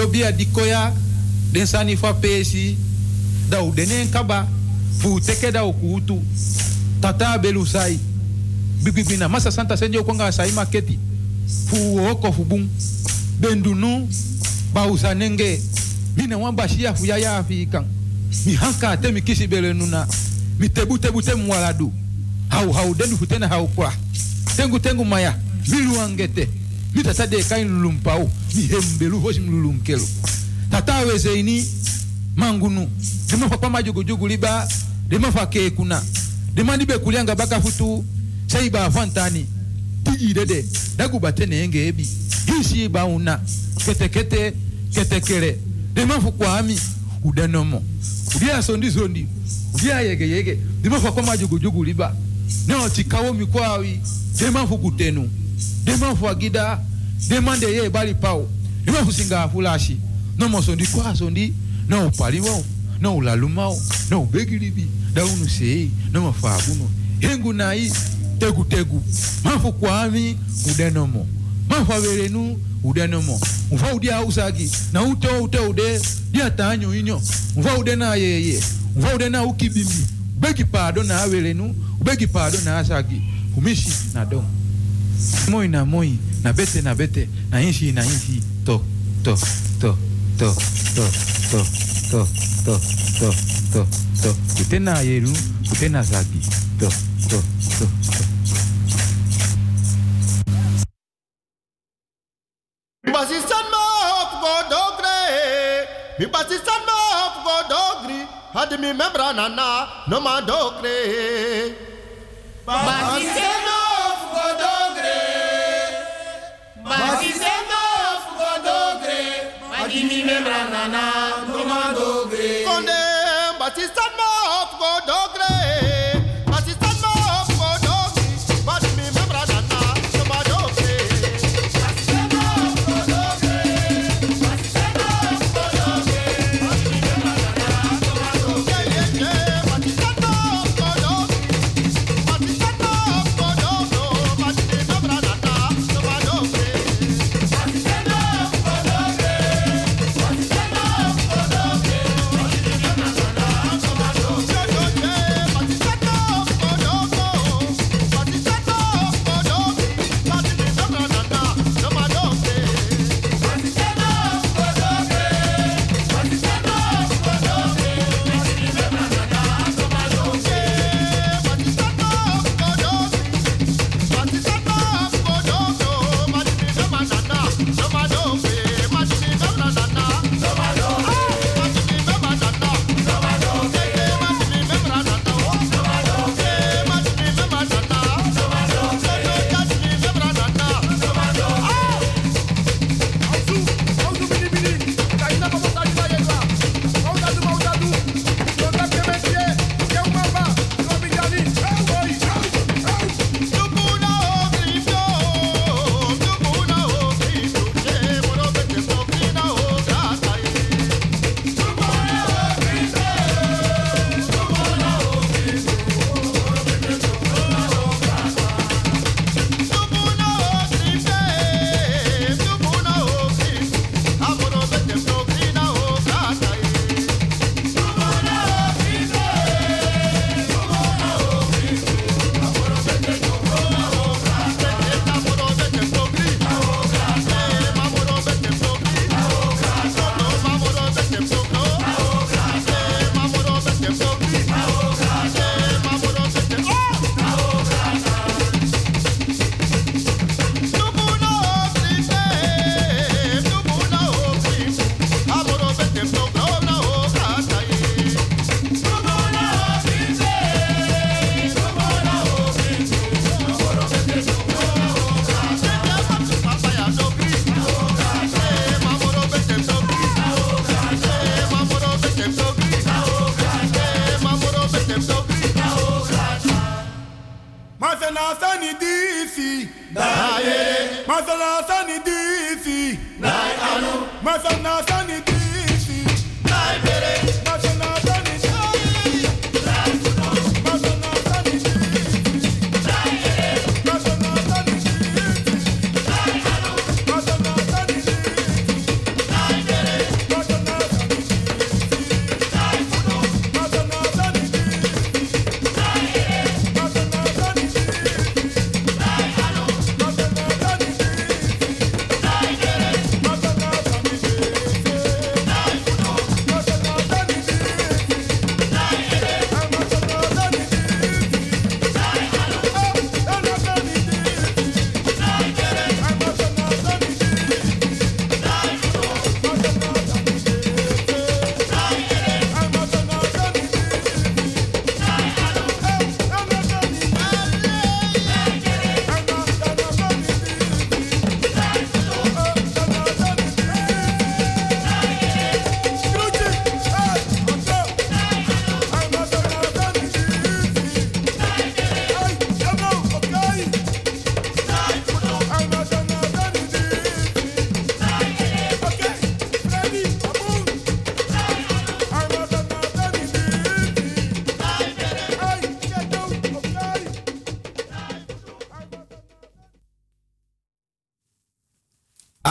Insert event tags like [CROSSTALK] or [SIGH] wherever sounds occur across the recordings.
Dat je bia dikoya, den sani fa pesi, da u denen kaba, fu teke u kuutu, tata belu sai. Bibibina, masa santa senjo konga sai maketi, fu oko fu bendunu, ba usanenge, mina wan bashia fu. Mi hanka te mi kisi bele nuna, mi tebu tebu te mwaladu. Hau hau futena hau kwa. Tengu tengu maya, milu angete. Mi tata de kain lulumpau, mi hembelu hoshi mlulunkelu. Tata weze ini, mangunu. Dema fa kwama jugu jugu liba, dema fa ke kuna. Dema nibe kulianga baka futu, sai ba fantani. tiji dede, dagu batene enge ebi. Hisi ba una, kete kete, kete kere. Dema fu kwa ami, udenomo. Udia sondi sondi, udia yege yege. Dema fa kwama jugu jugu liba. Neo tikawo mikwawi, dema fu kutenu. devan fwa gida demande ye bali pao. Iwe kusinga fulashi no mosondi kwasondi no upaliwao no ulalumao no ubegilibi daunu sei no mafabuno hengu nayi tegu tegu. Mafu kwami udenomo mafu averenu udenomo mfa udi ausagi na ute ute ude dia tanyo inyo mfa ude na yeye mfa ude na ukibimbi ubegi pado na averenu ubegi pado na asagi fumishi na domo Moi na moi, na bete na bete, na inshi na inshi. To, to, to, to, to, to, to, to, to, to, to. Kutena yeru, kutena zagi. To, to, to, to. Basistan ma hop go dogre. Mi basistan ma hop go dogri. Hadi mi membra nana no ma dogre. Basistan Nana, Nana, Nana,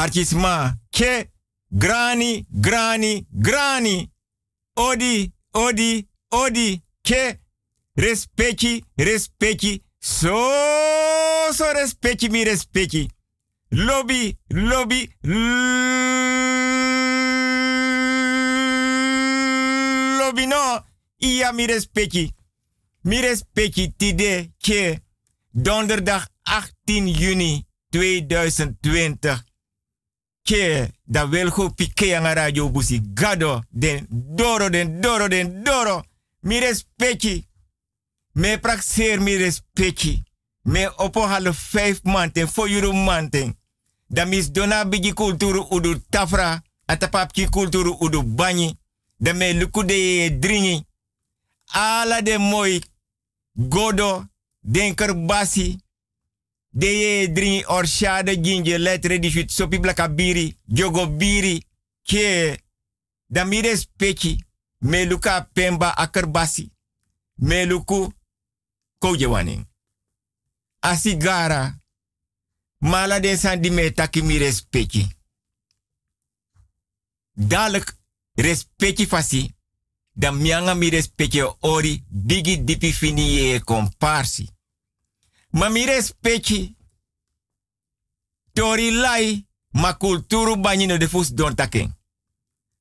Archisma, ke, grani, grani, grani. Odi, odi, odi, ke, respecti, respecti, so, so respecti mi respecti. Lobby, lobby, lobby no, iya mi respecti. Mi respecti tide ke donderdag 18 juni 2020 ke da welgo pike ang radio busi. Gado den doro den doro den doro. Mi respecti. Me praxeer mi respecti. Me opo halo vijf manten voor jullie manten. Da mis dona bigi kulturu udu tafra atapapki kulturu udu banyi. Da me lukude dringi. Ala de mooi godo denker basi de ye dringi orshade ginje letre di fit sopi blaka biri jogo biri ke da mire speki me luka pemba akerbasi me luku koje waning asigara mala de san taki mi respecti. Dalek respecti fasi. Dan mianga mi respecti ori bigi dipi fini ye komparsi. Ma mi respecti. Tori lai ma kulturu banyino de fus don taken.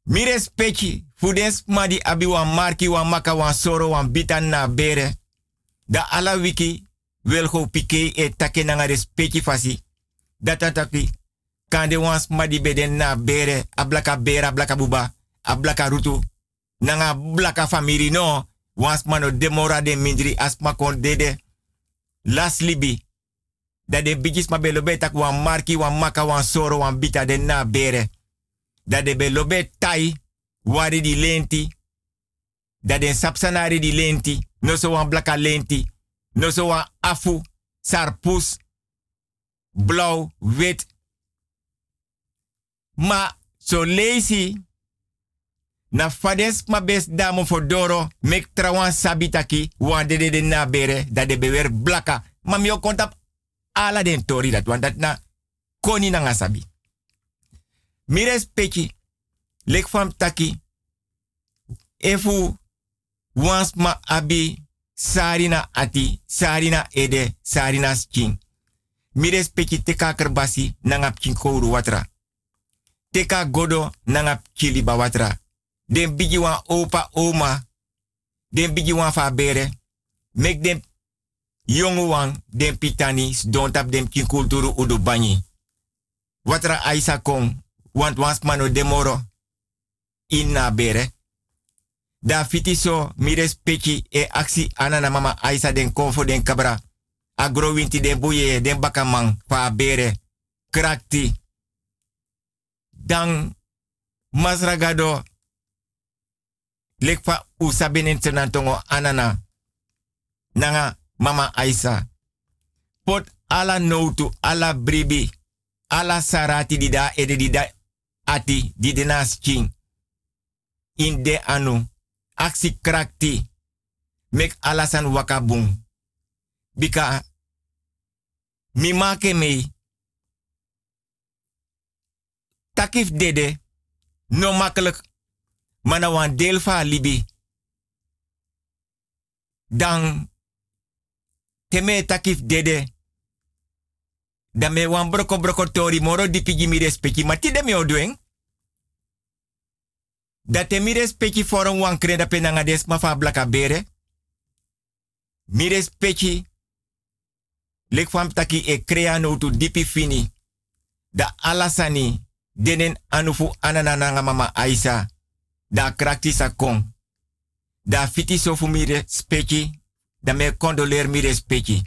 Mi respecti. Fudens madi abi wan marki wan maka wan soro wan bitan na bere. Da ala wiki welgo pike e take nanga respecti fasi. Data taki kande wans madi beden na bere ablaka bere ablaka buba ablaka rutu. Nanga blaka famiri no wans mano demora de mindri asma kon dede las libi dat de bijis ma belobe tak wan marki wan maka wan soro wan bita de na bere dat de belobe tai wari di lenti dat de sapsanari di lenti no so wan blaka lenti no so wan afu sarpus blauw, wit. Ma so lazy. Na fades ma best damo for doro. Mek trawan sabitaki. Wan de de na bere. Dat de bewer blaka. Ma mi kontap ala den tori dat. Want dat na koni na ngasabi. Mires peki. Lek fam taki. Efu. Wans ma abi. Sarina ati. Sarina ede. Sarina skin mi respecti teka kerbasi nangap kinkouru watra. Teka godo nangap kiliba watra. Den bigi wan opa oma. Den bigi wan fa bere. Mek den jonge wan den pitani don tap den kinkulturu udu banyi. Watra aisa kom. Want wans mano demoro. In na bere. Da fiti so mi respecti e aksi anana mama aisa den konfo den kabra agrowinti den boye den bakamang fa bere krakti dan masragado lekfa usabinin tenantongo anana nanga mama Aisa. Pot ala noutu ala bribi ala sarati dida ede dida ati didena sking in de anu aksi krakti mek alasan wakabung. Bika mi make me takif dede no makkelijk mana wan deel libi. Dan teme takif dede. Dan me wan broko broko tori moro di pigi mi respecti ma ti de me odoeng dat te mi respecti forum wan kreda penanga des ma fa blaka bere? Mi respecti Lek fam taki e crea no tu dipi fini. Da alasani denen anufu anananga mama Aisa. Da krakti sa. Da fiti so fu mire speki. Da me condoleer mire speki.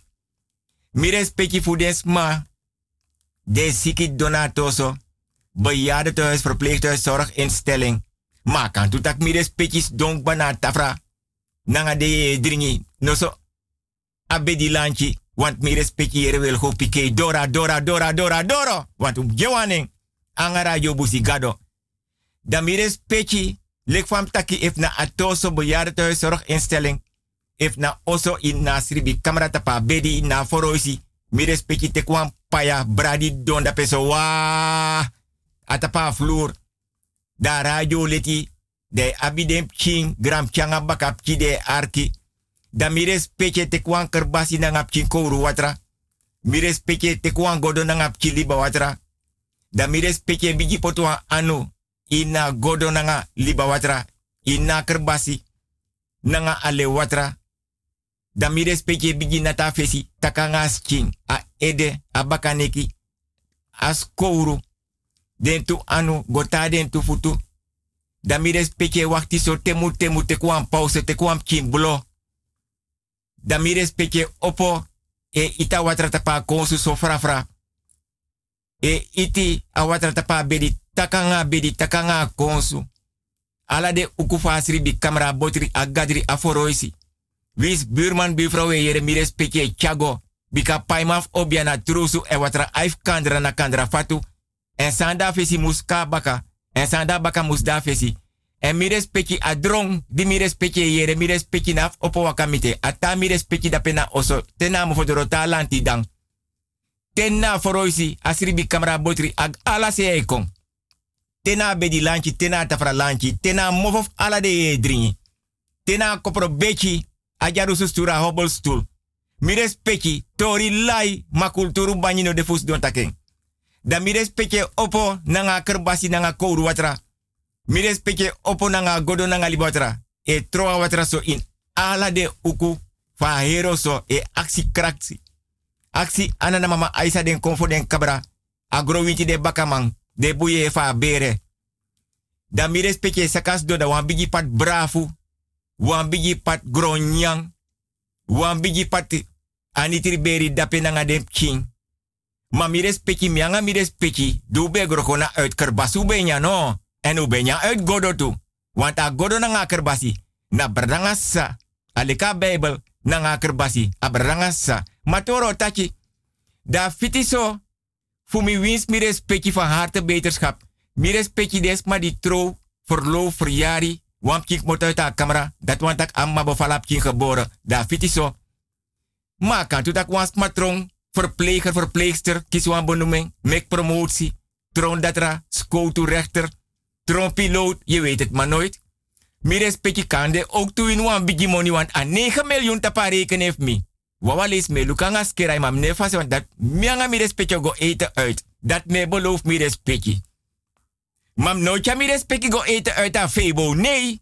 Mire speki fu des ma. De siki donatoso. Bejaardentehuis, verpleeghuis, zorginstelling. Ma kan tu tak mire spekis donk bana tafra. Nanga de dringi. No so. Abedi lanchi. Want mi respecti yere wel go pike dora, dora, dora, dora, doro. Want um gewaning. Angara yo busi gado. Da mi respecti. Lek fam taki if na atoso bejaardentehuis instelling. If na oso in na sribi kamera tapa bedi na foroisi. Mi respecti te kwam paya bradi don da peso wa atapa vloer. Da radio leti de abidem ching gram changa bakap arki. Da mires peche te kwan kerbasi na ngap kouru watra. Mires peche te kwan godo na liba watra. Da mires peche bigi potwa anu ina godo na nga liba watra. Ina kerbasi nanga ale watra. Da mires peche bigi nata fesi takanga a ede a bakaneki as kouru. Den tu anu gota den tu futu da mi respecte wakti so temu temu te pause te kwam chimblo. Da mi respecte opo e ita watra tapa konsu so frafra. E iti a watra tapa takanga bedi takanga konsu. Ala de ukufasri kamera botri agadri aforoisi. Wis buurman buurvrouw yere mi respecte chago. Bika paimaf obiana trusu e watra aif kandra na kandra fatu. En sanda fesi muska baka. En sanda baka musda fesi. En mi respecti a drong, di mi yere, mi respecti naf opo wakamite. Ata mi da pena oso, tena mo fodoro ta lanti dang. Tena foroisi, asribi kamera botri ag ala se ekon. Tena bedi lanchi, tena tafra lanchi, tena mofof ala de ye dringi. Tena kopro bechi, ajaru sustura hobble stool. Mi respecti, tori lai, ma kulturu banyino de fus don taken. Da mi respecti opo, nanga kerbasi nanga kouru watra. Mi opo nanga godo nanga libatra. E troa watra so in ala de uku fa hero so e aksi kraksi. Aksi anana mama aisa den konfo den kabra. Agro de bakamang. De buye fa bere. Da mi respecte sakas do da wan pat brafu. Wan bigi pat gronyang. Wan bigi pat anitri beri dape nanga dem king. Ma mi respecti mianga mi respecti. Dube grokona uit kerbasu benya no. En u ben je uit Godo toe. Want a Godo na nga kerbasi. Na bradangasa. Alika Bijbel na nga kerbasi. A. Matoro tachi. Da fitiso. Fu mi wins mi respecti van harte beterschap. Mi respecti des ma di trouw. Verloof, verjari. Want kik moet uit de camera. Dat want ik amma bevalap kin geboren. Da fitiso. Maar kan tu dat wans matrong. Verpleger, verpleegster. Kies wan benoeming. Mek promotie. Troon datra. Skoutu rechter Tronpiloot, je weet het maar nooit. Mi respecti kande ook toe in wan bigi money want a 9 miljoen tapa reken heeft mi. Wawa lees me lukanga skerai mam nefas want dat mianga mi go eten uit. Dat me beloof mi respecti. Mam nooit mi respecti go eten uit aan Febo. Nee.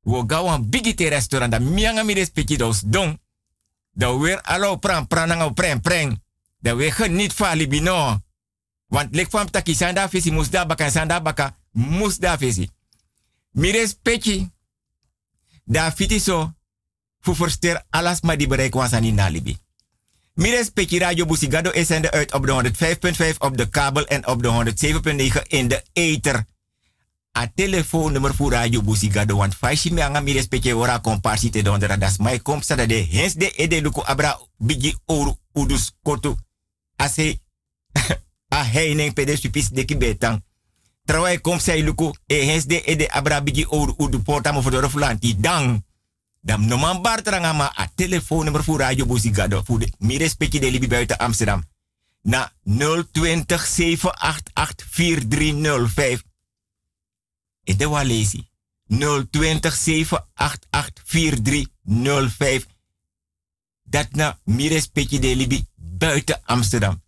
We bigite restaurant dat mianga mi respecti dos don. Dat weer allo pran pran nga pren pren. Dat we geniet van libino. Want lek van taki sanda fisi musda baka sanda baka mus da peki. Da fiti so. Fu verster alas ma di bereik wansani nalibi. Mires peki radio busigado is zender uit op de 105.5 op de kabel en op de 107.9 in de ether. A telefoonnummer voor radio busigado want fashi me anga mires peki ora komparsi te dondera das mai kom sada de hens de ede luku abra bigi oru udus kotu. Ase [LAUGHS] a heining pede supis deki betang. Terwijl kom zij luku e hens de ede abrabigi oru udu porta mo fodoro flanti dang. Dam no man bar tranga a telefoonnummer voor Radio Bozigado voor de respecti de libi buiten Amsterdam. Na 020 788 4305. E de walesi. 020 788 4305. Dat na mi respecti de libi buiten Amsterdam.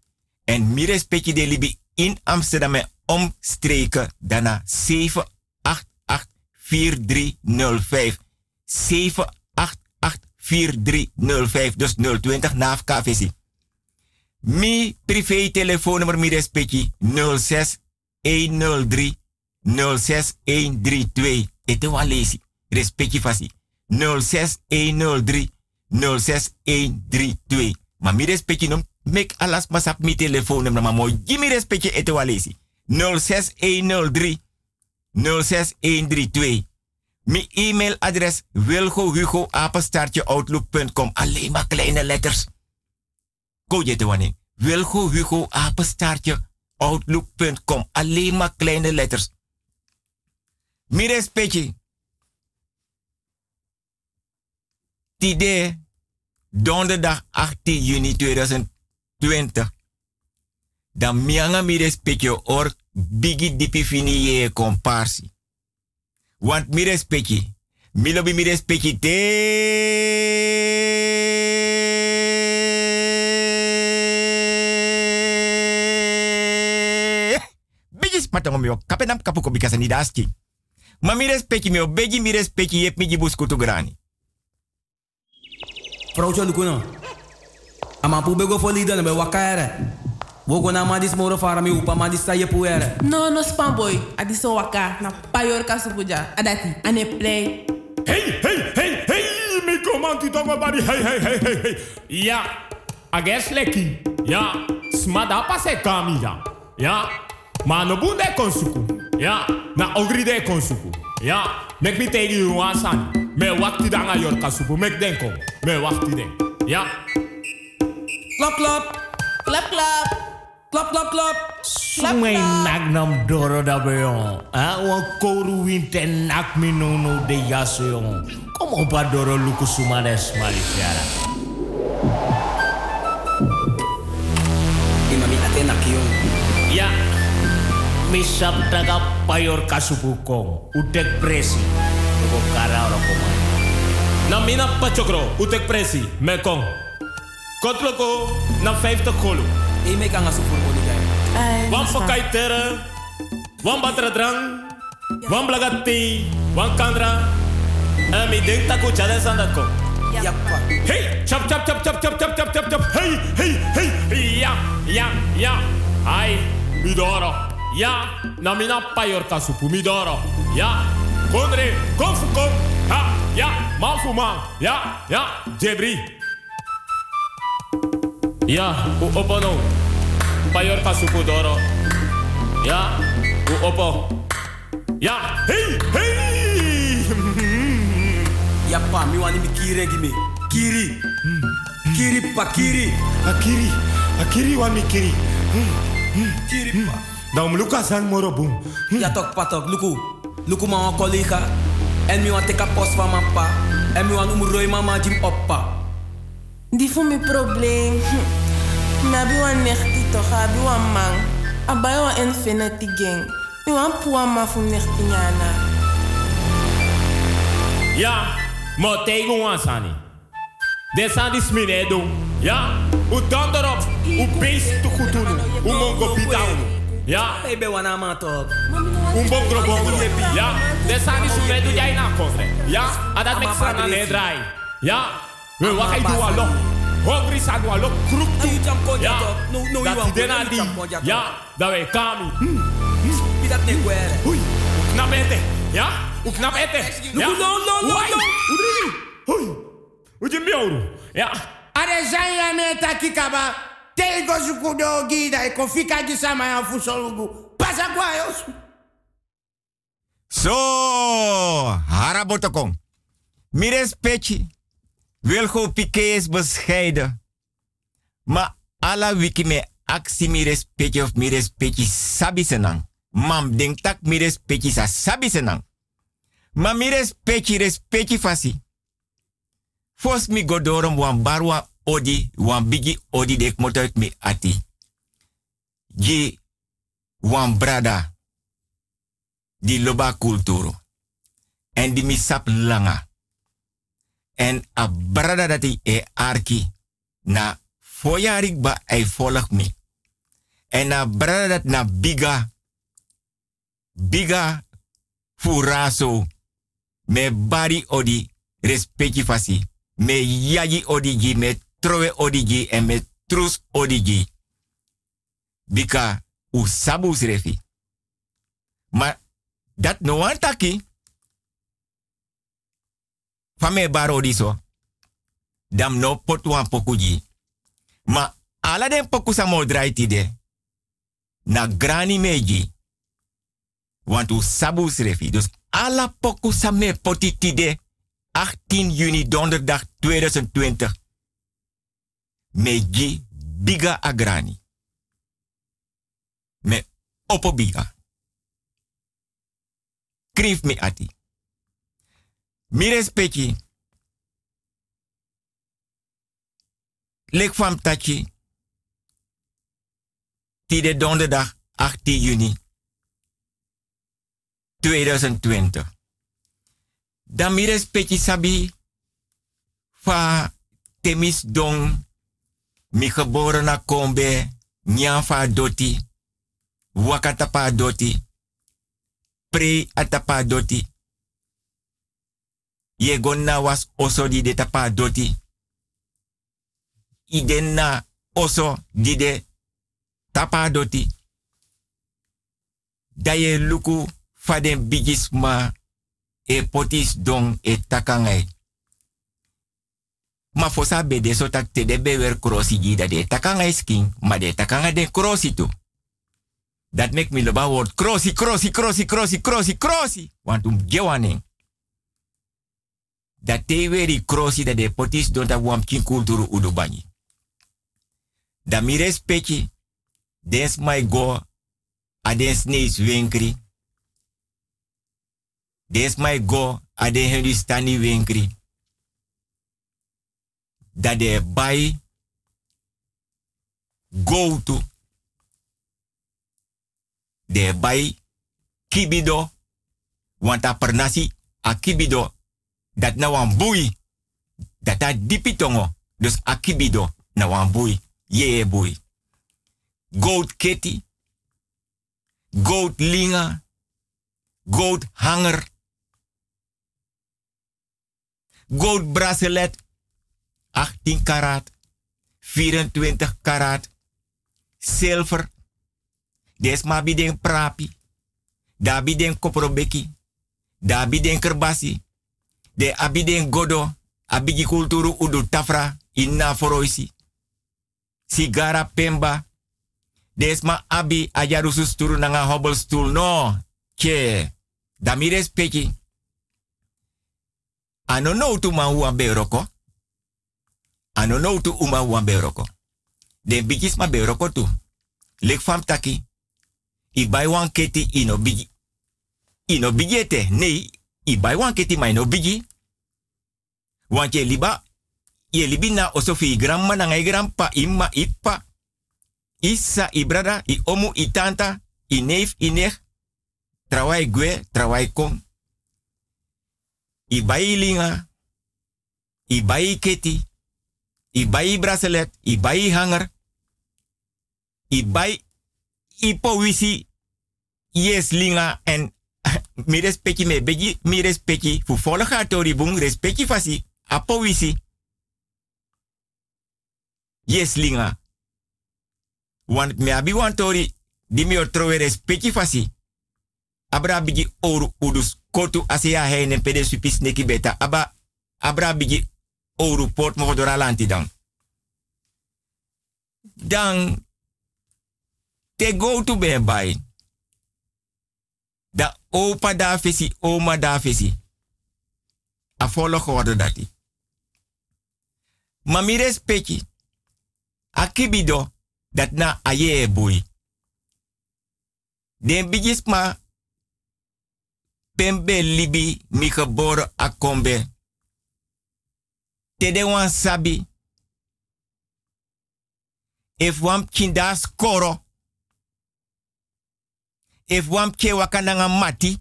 En mi respecti de libi in Amsterdam en omstreken daarna 788 4305. 788 4305. Dus 020 naaf KVC. Mi privé telefoonnummer mi respecti 06 103 06 132. Ete wa lesi. Respecti fasi. 06 103 06 132. Maar mi respecti nom mek alas masap mi telefoonnummer maar mooi. Gimme respecti ete wa lesi. 06103 06132. Mijn e-mailadres wilgohugo outlook.com. Alleen maar kleine letters. Go je te wanneer. Wilgohugo outlook.com. Alleen maar kleine letters. Mijn respectje. Tide donderdag 18 juni 2020 Dan mianga mi respectje or bigi dipi fini ye komparsi. Want mi respecti. Mi lobi mi respecti te. Bijis matongo mio. Kapenam kapuko bikasa ni daski. Ma mi respecti mio. Beji mi respecti yep mi jibus kutu grani. Vrouwtje Lukuna. Amapu bego folida na be. Wogo na madis moro fara mi upa madis sa yepu ere. No, no spam boy. Adi so waka na payor kasupuja. Adati. Ane play. Hey, hey, hey, hey, mi komanti tongo bari, hey, hey, hey, hey, hey. Ja, ages leki. Ja, smada pase kami ja. Ja, ma no bunde konsuku. Ja, na ogri de konsuku. Ja, mek mi tegi you wasan. Me wakti danga yor kasupu, mek denko. Me wakti den. Ja. Klap klap. Klap klap. Klap, klap, klap. Sumay nak nam doro da beyon. Ha, wa koru winte nak minono de yaseyon. Kom op a doro luku sumades malifiara. Imami atena kiyon. Ya. Misap daga payor kasubukong. Udek presi. Lugo kara orokomay. Namina pachokro. Udek presi. Mekong. Kotloko na 50 kolu. E me kanga su furbo di gai. Ay, Wan pakai tere, wan batra drang, wan blagati, wan kandra. En mi denk taku chade sandat ko. Yappa. Hey, chop chop chop chop chop chop chop chop chop. Hey, hey, hey. Ja, ja, ja. Ai, midoro. Ja, na mina payor kasupu midoro. Ja, kondre, konfu kom. Ha, ja, man fu man. Ja, ja, jebri. Ja, u opo no. Payor kasupu doro. Ja, u opo. Ja, hey, hey. [LAUGHS] Yappa mi wani mi kiri gimi. Kiri. Kiri pa kiri. Akiri, akiri wan mi kiri. Kiri pa. Dan luka san moro boom. Ja tok patok. Luku. Luku ma wan collega. En mi wan teka post van mijn pa. En mi wan umroi mama jim oppa. Die voor mijn probleem. Hm. Na bi wan nechti toch a do a man. A bayo a infinity gang. Nu an pua ma fu nechtinyana. Ja, tegen tego wansani. Desa dis minedo. Ja, u donderop, u beest te goed doen. U mongo bitaunu. Ja. Baby wana ma talk. Um bongro bongro. Ja, desa dis minedo jij na kofre. Ja, adat mek sana ne drai. Ja, we wakai do along. hungry sa gwa lok kroep toe. You jump on your top. No, no, you want to jump on your top. Ja, Não, não, não, não, dat niet kwere. Oei, knap eten. Ja, hoe knap eten. No, no, no, no, no. Hoe drie? Oei, hoe je miauw. Ja. Are zanya meta kikaba. Tego zukudo gida e confika de samaya fusolugu. Pasa kwa yosu. So, harabotokong. Mi respecte. Wilgo Piqué is bescheiden. Maar alla wiki me actie mi respecti of mi respecti sabi senang. Mam denk tak mi respecti sa senang. Ma mi respecti respecti fasi. Fos mi godorom wan barwa odi, wan bigi odi dek motoik mi ati. Gi wan brada di loba kulturo. En di misap langa. En a brada dati e arki na foyarik ba ei volg me. En a brada dat na biga, biga furaso, me bari odi respecti fasi, me yaji odigi, me trowe odigi en me trus odigi. Bika u sabu srefi. Maar dat no taki. Fame baro di so. Dam no pot wan pokuji. Ma ala den poku sa mo draiti de. Na grani meji. Want u sabu srefi. Dus ala poku sa me potiti de. 18 juni donderdag 2020. Meji biga agrani. Me opo biga. Krif mi ati. Mi respecti. Lek tachi. Tide donderdag 18 juni. 2020. Dan mires petje sabi. Fa temis don mi geboren na kombe. Nyanfa doti. Wakatapa doti. Pre atapa doti ye gonna was oso di de tapa doti. Iden na oso di de tapa doti. Da ye luku faden bigis ma e potis don e takangai ma fosa be de so te de be wer krosi gi da de takangai skin ma de takanga de krosi tu. Dat make me loba word. Krosi krosi krosi krosi krosi krosi. Want um gewaning dat te weri krosi da de potis don ta wam kin kulturu udu bani da mi respecti des my go. A des neis winkri des my go. A de hindustani winkri da de bai go to de bai kibido. Want a pernasi a kibido dat na wan bui dat a dipitongo. Dus a kibido na wan bui. Ye bui goat kitty goat linga. Goat hanger. Goat bracelet. 18 karat 24 karat zilver. Des ma biden prapi. Da biden koprobeki. Da biden kerbasi de abiden godo abigi kulturu udu tafra inna foroisi. Sigara pemba. Desma abi ajaru susturu nanga stool no. Che damires peki ano no tu ma huan beroko ano no tu uma huan beroko den bigis ma beroko tu. Lek fam taki. I bai wan keti ino bigi ino nei bai wan keti ma ino bigi want je liba ye libi na osofi grandma na ngai grandpa imma ippa isa i brada i omu i tanta i neef i nech trawai gwe trawai kom i bai linga i keti i bai bracelet i bai hanger i bai ipo wisi yes linga en [LAUGHS] mi respecti me begi mi respecti fu volga tori bung respecti fasi apo wisi? Yes linga. Want me abi wan tori di mi otrowe respecti fasi. Abra bigi oru udus kotu asia heine pede supis neki beta. Aba abra bigi oru port mo dora lanti dan dan te go to be by da opa da fesi oma da fesi. A follow geworden dati ma mi respecti a kibido dat na aye boy den bigis ma pembe libi mi geboren a kombe te de wan sabi. If wam kinda skoro. If wam ke wakananga mati.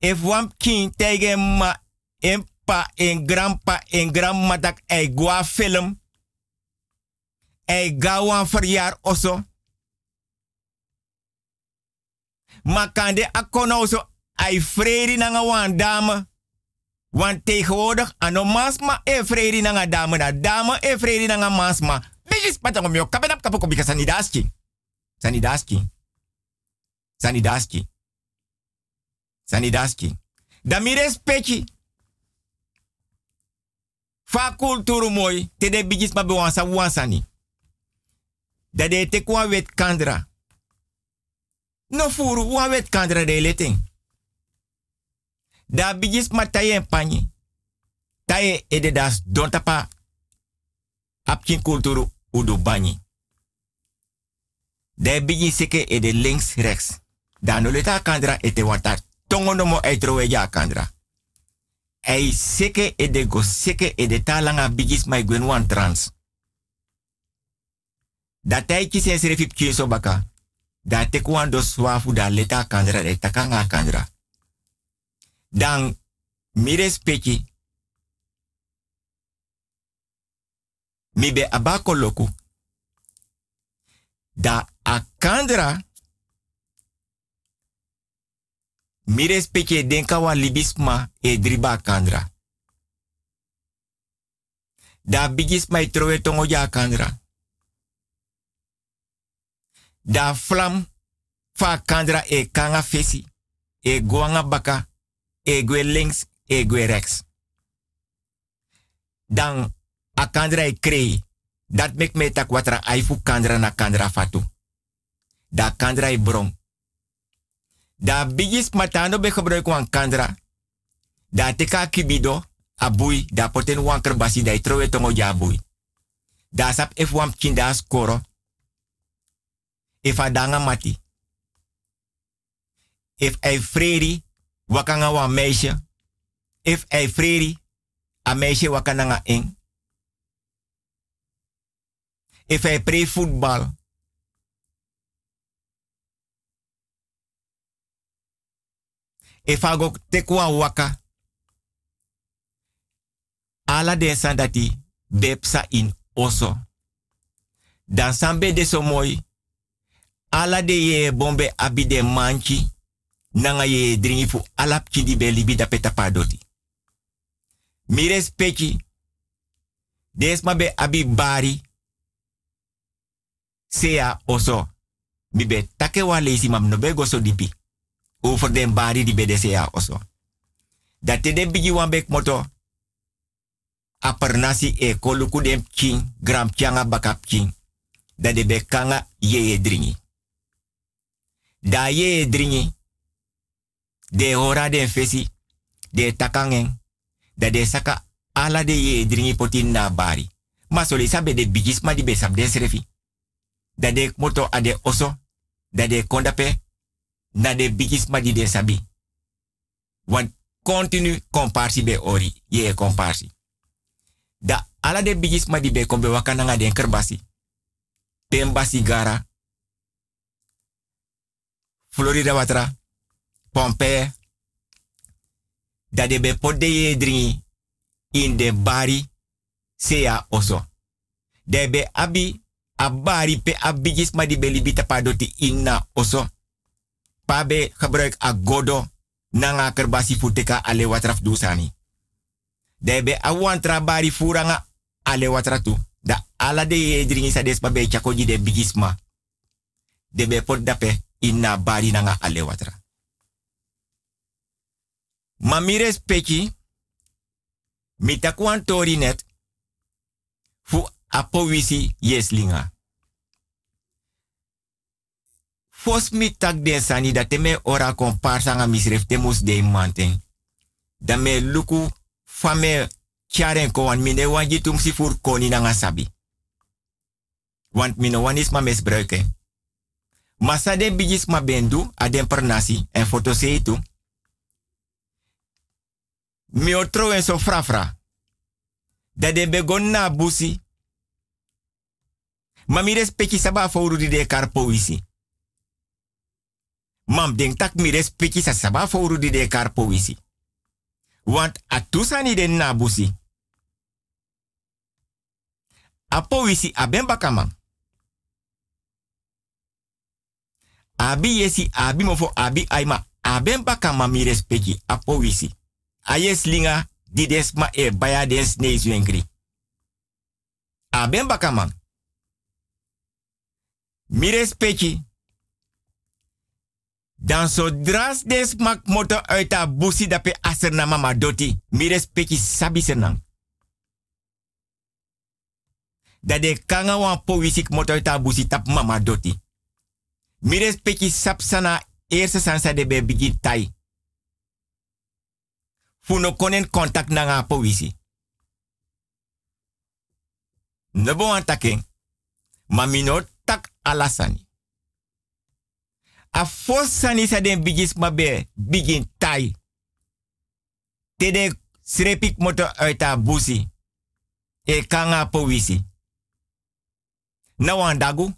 If wam kin tegen ma en pa en grandpa en grandma dat ei gwa film. Ei gawan verjaar oso. Makande akono oso. Ai freri nanga wan dame. Want tegenwoordig ano masma e freri nanga dame na. Dame e freri nanga masma bigis patangom yo kapenap kapoko sanidaski. Sanidaski. Sanidaski. Sanidaski. Da mi respecti fa kulturu moy te de bigis ma be wansa wansani. Da de te kwa wet kandra. No furu wa wet kandra de leting da bigis ma taye panyi taye ede das don tapa. Apkin kulturu udu banyi de bigi seke ede links rechts da no leta kandra ete wata. Tongo no mo ja kandra ei seke ede go seke ede talanga bigis mai gwen wan trans Da taiki sen serefip kieso baka. Da tekwan do swafu da leta kandra de takanga kandra. Dan mire speki. Mi be abako loku. Da akandra. Mire speki denka wa libisma e driba kandra. Da bigisma e trowe tongo ja kandra. Da flam fa kandra e kanga fesi. E guanga baka. E gwe links. E gwe rechts. Dan a kandra e krei. Dat mek me tak watra aifu kandra na kandra fatu. Da kandra e bron. Da bigis matano be gebruik wan kandra. Da teka kibido. A bui. Da poten wan kerbasi. Da itrowe tongo ja bui. Da sap ef wan kinda skoro. If a danga mati. If hij freri, wakanga wa meisje. If hij freri, a meisje wakananga ing. If hij pre voetbal. If hij go tekwa waka. Ala de sandati bepsa in oso. Dan sambe de so mooi ala de ye bombe abide manchi nanga ye dringi fu di be libi peta padoti. Mi respecti des be abi bari sea oso mi be take wa lesi mam no dipi over den bari di sea oso dat te den bigi wan bek moto apernasi e koluku dem king gram changa bakap king dat de be kanga ye dringi da ye dringi. De hora de fesi. De takangen. Da de saka ala de ye dringi potin na bari. Ma so sabe de bigis ma di besap de srefi. Da de moto ade oso. Da de kondape. Na de bigis ma di de sabi. Want continu komparsi be ori. Ye komparsi. Da ala de bigis ma di be kombe wakana den kerbasi. Pembasi gara Florida watra, Pompe, dat de be pot de ye dringi in de bari sea oso. De be abi a bari pe abigis ma di beli bita padoti inna oso. Pa be gebruik a godo nanga kerbasi futeka ale watraf dusani. De be a wantra bari furanga ale watratu. Da ala de ye dringi sa des chakoji de bigisma. De be pot dape inna bari nanga ale watra. Mamire speki, mitakwan tori net, fu apowisi yeslinga. Fos mi tak den sani dat ora kon parsanga misref temus de manten. Da me luku fame charen ko wan mine wan jitum si fur koni nanga sabi. Want mine wan is ma misbruiken. Masa den bigis ma bendu a den pernasi en foto seitu. Mi otro en so frafra. Da de begon na busi. Ma mi saba foru di de karpo isi. Mam den tak mi respecti sa saba foru di de karpo isi. Want a tusani den na busi. Apo wisi aben bakamang. Abi yesi abi mofo abi aima. Aben baka mami respecti apo wisi. Ayes linga di desma e baya des neis wengri. Aben baka man. Mi respecti. Dan dras des mak moto uit a busi dape aser na mama doti. Mi respecti sabi senang. Dat de kanga wan po wisik moto uit a busi tap mama doti. Mires peki sapsana eerste sansa de be bigi tai. Funo konen contact na nga powisi. Nebo an taking. Ma mino tak alasani. A sani sa den bigis ma be bigin tai. Tede srepik moto uit a busi. E kanga powisi. na wan dagu.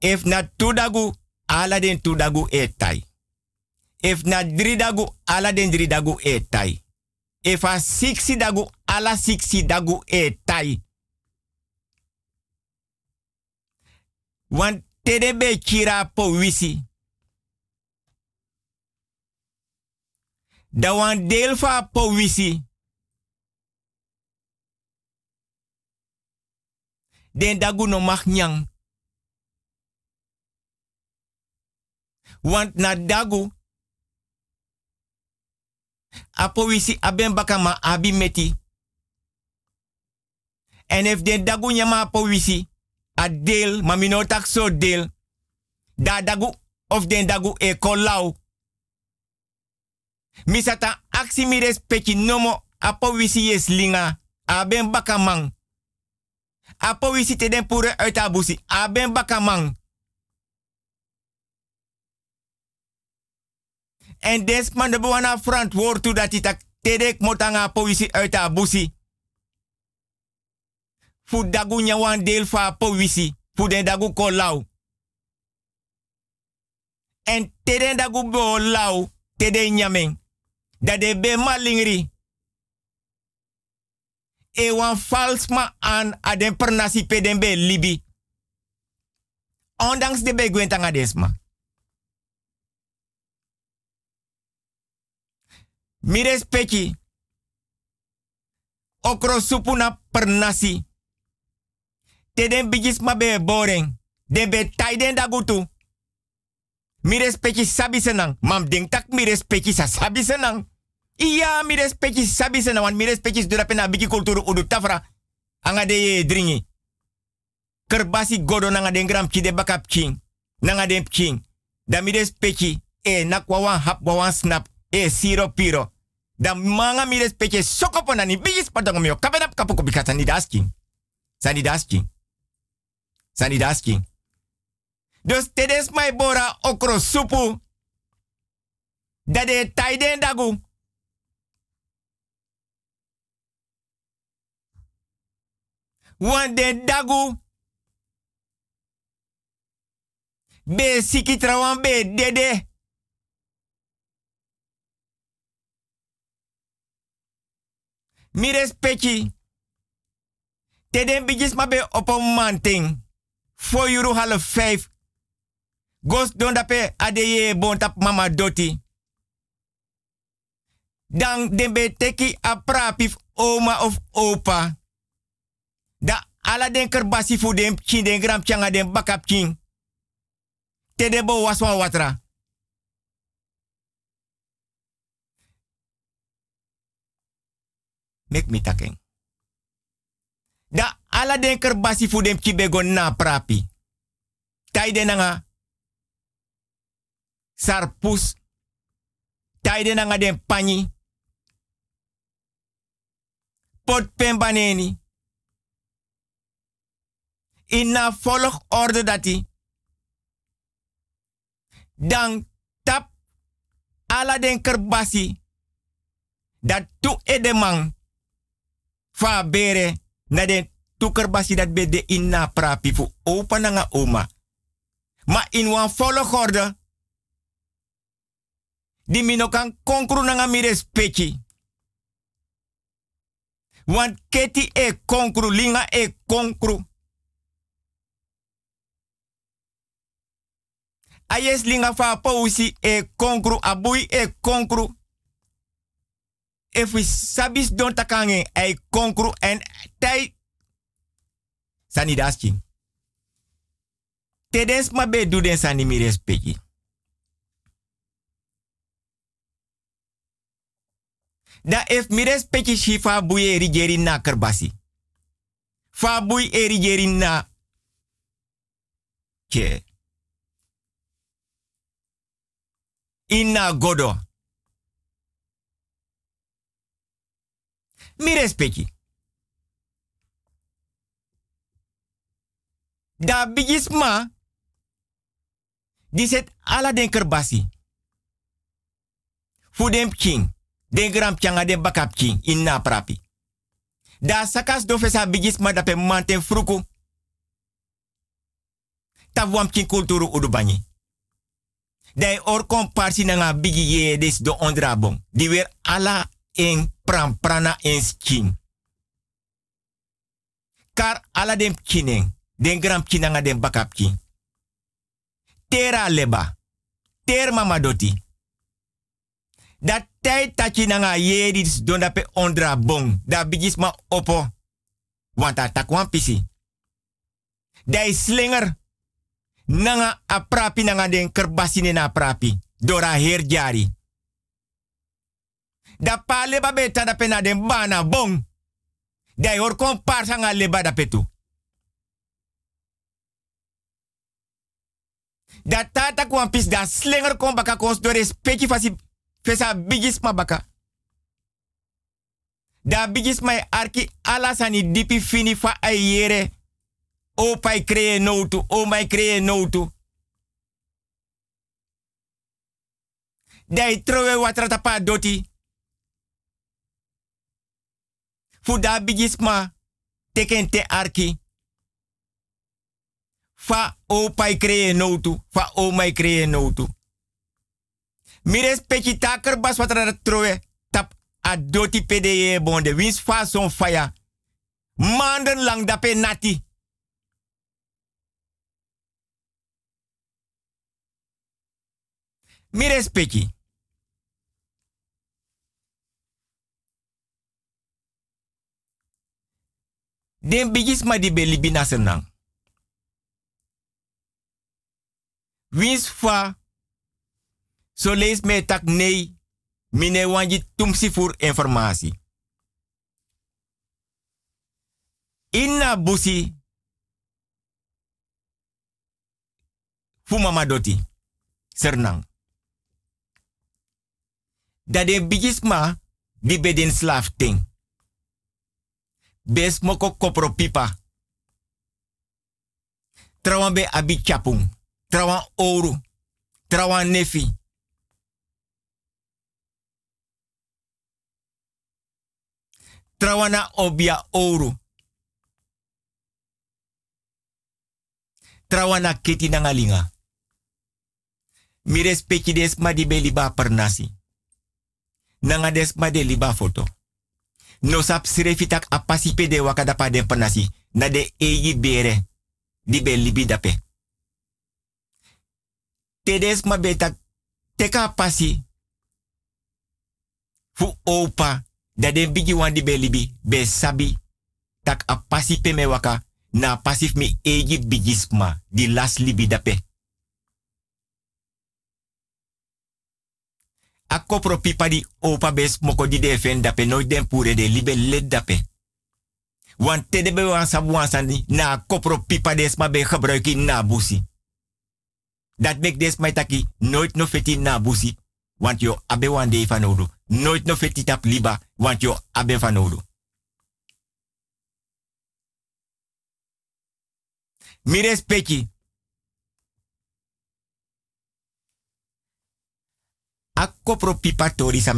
If na tu dagu, ala den tu dagu e tai. If na dri dagu, ala den dri dagu e tai. If a siksi dagu, ala siksi dagu e tai. Want tede be kira po wisi. Da wan po. Den dagu no. Want na dagu. Apo wisi aben bakama abi meti. En if den dagu nyama apo. A deel, maar mi no tak so. Da dagu of den dagu e kolau. Mi sata aksi mi respecti nomo apo yes linga. Aben bakamang. Apo wisi te den pure uit abusi. Aben bakamang. En des man de bewana verantwoord toe dat hij tak tedek motanga apo wisi uit. Fu dagu nya wan fa po wisi. Fu den dagu ko lau. En teden dagu bo lau. Teden nyameng. Dat de be malingri. E wan fals ma an aden pernasi peden be libi. Ondanks de be gwentanga desma. Mi respecti. Okro pernasi. Teden bigis ma be boring. Den be taiden da gutu. Mi respecti sabi senang. Mam ding tak mi respecti sa sabi senang. Iya mi respecti sabi senang. Want mi respecti pena bigi kulturu udu tafra. Anga de dringi. Kerbasi godo nanga den gram de bakap king. Nanga den king. Da mi respecti e nak wawan hap wawan snap. E siro piro. Da manga mi respecti sokopo nani bigis padongo mio. Kapenap kapuko bikata ni. Sani. Sani daski. Dus tedes mai bora okro supu. Dade taiden dagu. Wan de dagu. Be siki trawan be dede. Mi respecti. Teden bijis ma be een manting. Voor euro half vijf. Gos don dape adeye bon tap mama doti. Dan den be teki a oma of opa. Da ala den kerbasi fu den chin den gram changa den bakap chin. Te de bo watra. Mek mi taking. Da ala den kerbasi fu dem kibego na prapi. Taide nanga sarpus. Taide nanga den pani. Pot pembaneni. In na volg orde dati. Dan tap ala den kerbasi. Dat tu edemang. Fa bere na den tuker basi dat be de inna prapi fu opa na nga oma. Ma in wan volgorde. Di mino kan konkru na nga mi respecti. Want keti e konkru, linga e konkru. Ayes linga fa pausi e konkru, abui e konkru. If we sabis don takange e konkru en tai sani daski. Tedens ma be du den sani mi respecti. Da if mi respecti shi fa buye rigeri na kerbasi. Fa e na. Ke. Inna godo. Mi respecti. Da bigisma. Di set ala den kerbasi. Fu dem king. Den gram changa den bakap king. In na prapi. Da sakas do fesa bigis ma dape manten fruku. Ta wam kin kulturu udubani. Dai or komparsi na nga bigi ye des do ondrabong. Di weer ala en pram prana en skin. Kar ala dem kineng. Den gram kinanga den bakap kin. Tera leba. Ter mama doti. Dat tijd je nanga yedis don dape ondra bong. Da bigis ma opo. Want dat takwan pisi. Dai slinger. Nanga aprapi nanga den kerbasine na aprapi. Dora her jari. Da pa leba beta dape na den bana bong. Dai hor par leba dape tu. Da tata kwan pis da slinger kon baka kons do respecti fasi fesa bigis ma baka. Da bigis mai arki ala sani dipi fini fa ayere. O pai kree notu, o mai kree notu. Dai trowe watrata pa doti. Fu da bigis ma teken te arki. Fa o pai kree notu, fa o mai kree notu. Mires peki taker bas wat er troe tap a doti PDE bonde wins fa son faya. Manden lang dape nati. Mires peki. Den bigis ma di belibi na senang. Wins fa So lees me tak nee, mine wanji tumsi voor informatie. Inna busi fu mama doti sernang. Dat de bedin slaaf ting. Bes moko kopro pipa. Abi chapung. Trawan oru. Trawan nefi. trawana obia ouro. Trawana keti na ngalinga. Mi respecti des ma di be liba pernasi. Nanga des ma de liba foto. No sap sirefitak apasi de wakada pa den pernasi. Na de eyi bere. Di dape. Tedes ma betak teka pasi. Fu opa dat den bigi wan di belibi be sabi tak a pasi pe me waka na pasif mi eji bigisma di las libi dape. A kopro pipa di opa bes moko di defen dape no den pure de libe led dape. Want te de be wan sab wan na kopro pipa des ma be gebruiki na busi. Dat mek des mai taki nooit no feti na busi. Want yo abe wan de van. Nooit no feti tap liba, want yo abe van odo. Mi respecti. Akko pro pipa tori sa.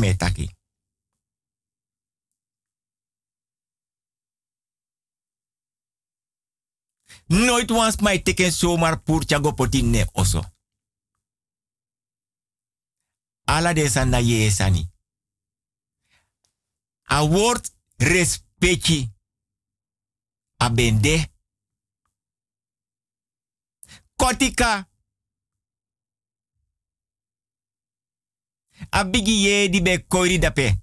Nooit wans mij teken zomaar poertja go potine oso. Ala de sanda ye sani. A woord respecti. A bende. Kotika. A bigi ye di be koiri dape.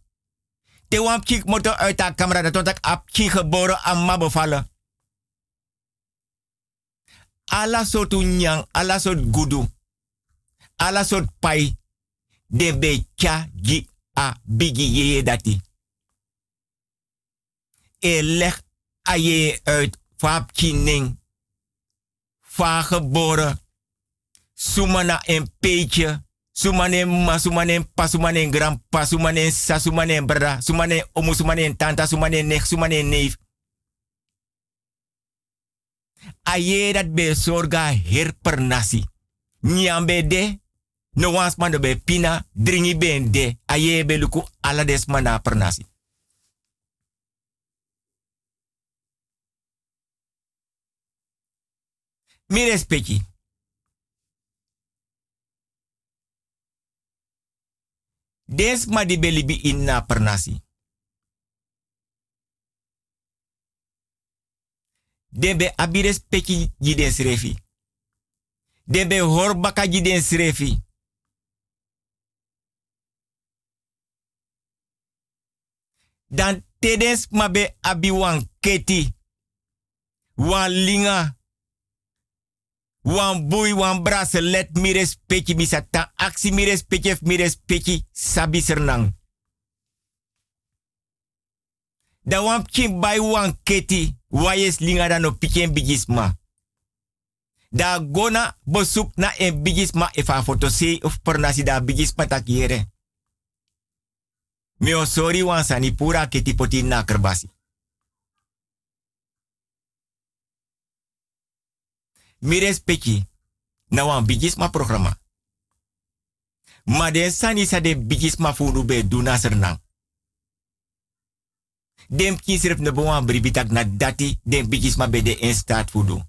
Te wan pchik moto uit haar camera dat ik ap geboren aan mabo vallen. Ala soort nyang, ala soort gudu. Ala soort pai. De be kya gi a bigi ye dati. E leg a uit kining. Va geboren. Sumana een peetje. Sumane ma, sumane pa, sumane grandpa, sumane sa, sumane bra, sumane omu, sumane tanta, sumane nek, sumane neef aye dat be sorga herper nasi. Nyambe de, no wans man be pina, dringi ben de, aye beluku ala des man per nasi. Mi respecti. Des ma di in na per nasi. Debe abi respecti jiden srefi. Debe horbaka jiden srefi. Dan tedens mabe abi wan keti. Wan linga. Wan boy wan brase let mi respecti mi sata aksi mi respecti mi respecti sabi sernang. Da wan kim bai wan keti wayes linga dan no piken bigisma. Da gona bosuk na en bigisma efa fotose of pernasi da bigisma takiere. Mi o sorry wan sani pura keti poti na kerbasi. Mi respecti na wan bigisma programa. Ma den sani sa de bigisma funu be duna sernang. Dem kisref ne bon bribitak na dati den bigisma be de in staat fudu.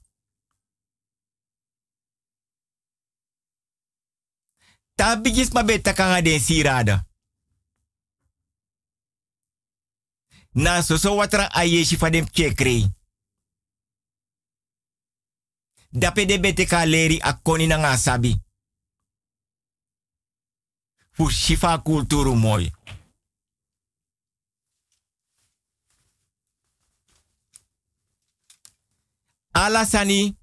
Ta bigisma be takanga den sirada. Na so so watra ayeshi fa dem chekrei. Dape de bete ka leri a koni na nga sabi. Fu shifa kulturu mooi. Alasani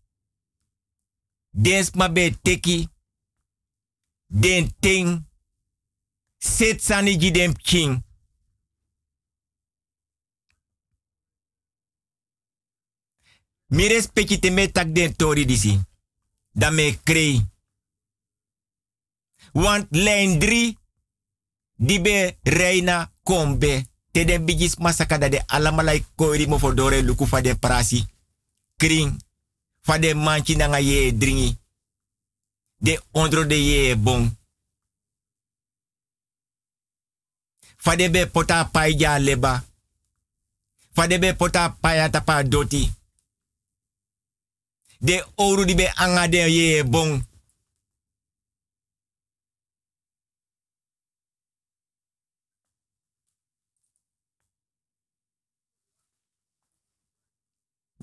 dens mabe teki den ting set sani gidem king. Mi respecti tak den tori disi. Da me krei. Want lijn 3 die be reina kombe. Te den bigis masaka da de alamalai koiri mo fodore luku fa den. Kring. Fa den manchi nanga ye dringi. De ondro de ye bon. Fa de be pota paija leba. Fa de be pota paya tapa doti. De oru di be anga de ye bon.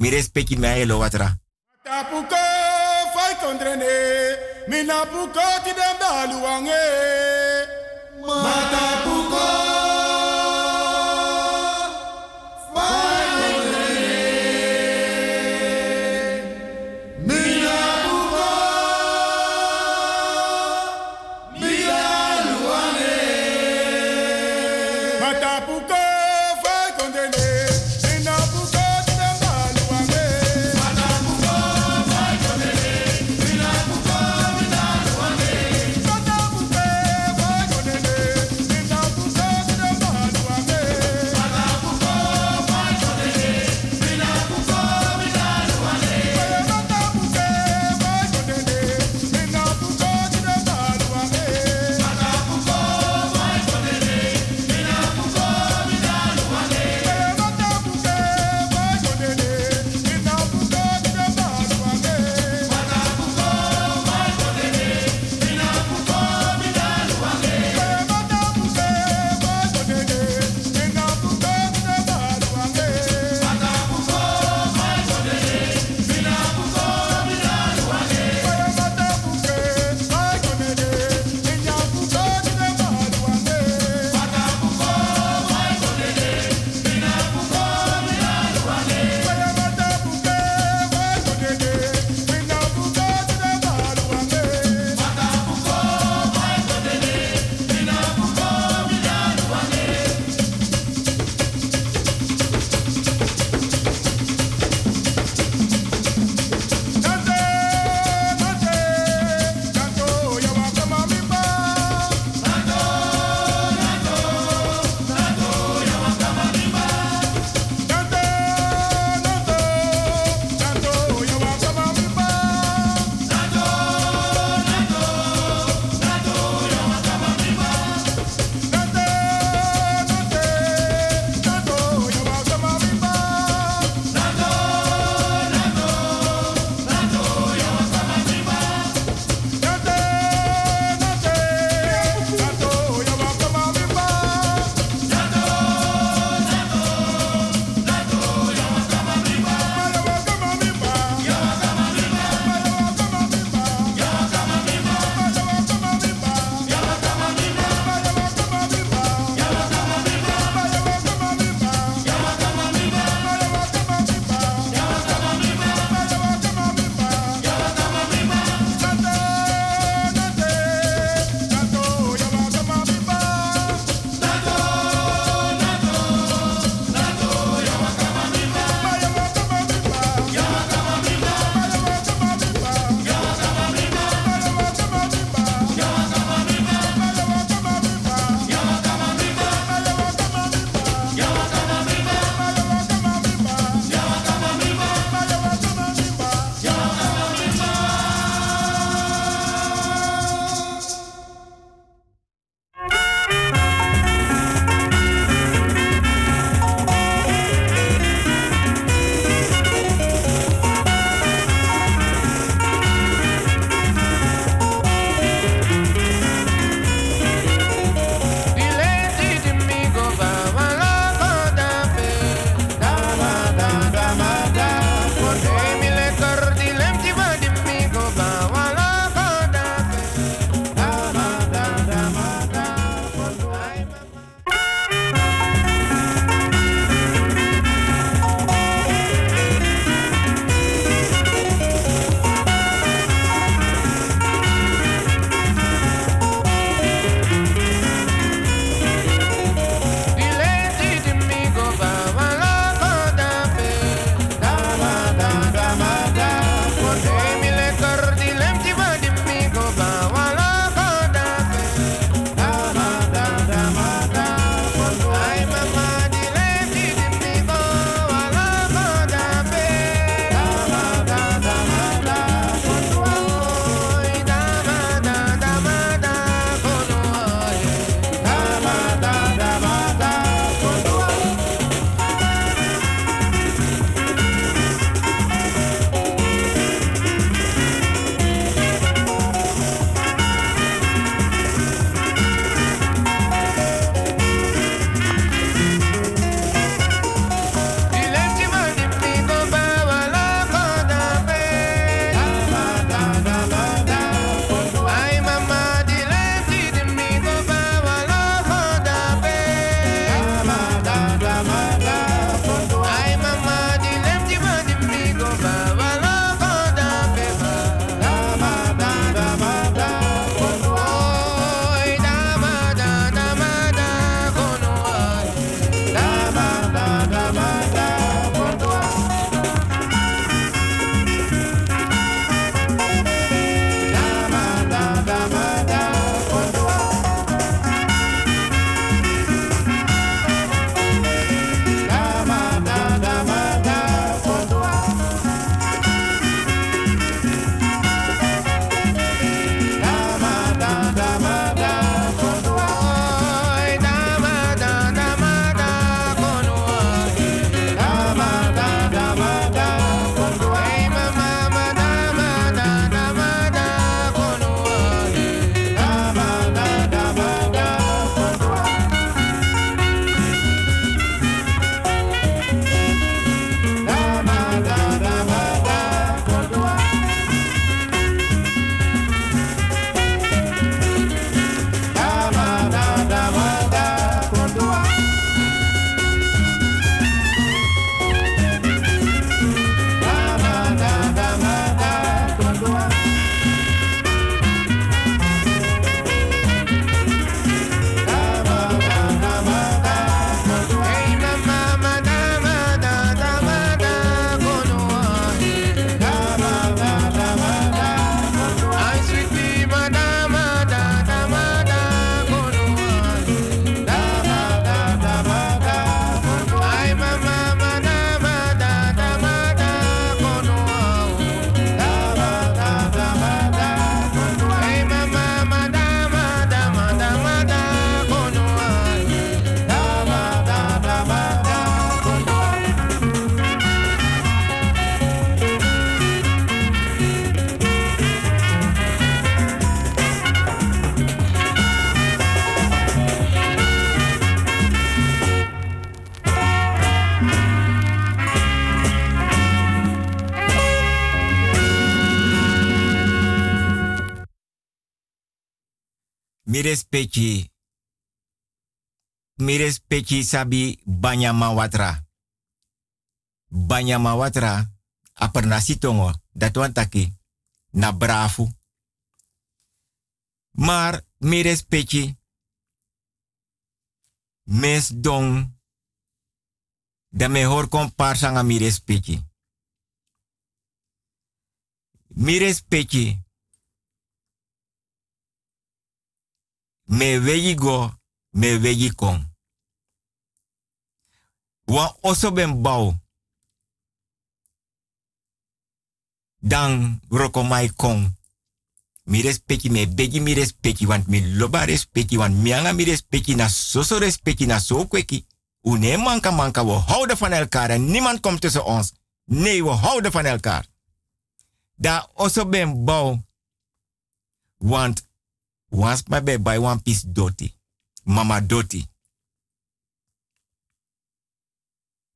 Mi respecti me ayelo watra. Tapuko fai kondrene, minapuko ti dem daluange. Matapuko fai kondrene, minapuko mialuange. Matapuko Mi respecti. Mi sabi banyama watra. Banyama watra. Dat wan taki. Na brafu. Maar mi. Mes dong. Da me hor kon parsanga mi. Me wegi go, me wegi kon. Wa oso ben bau. Dan roko mai kon. Mi me begi mi respecti want mi loba respecti want mi anga mi respecti na soso respecti na so kweki. Une manka manka we houden van elkaar en niemand komt tussen ons. Nee, we houden van elkaar. Da oso ben bau. Want was my be by one piece doti. Mama doti.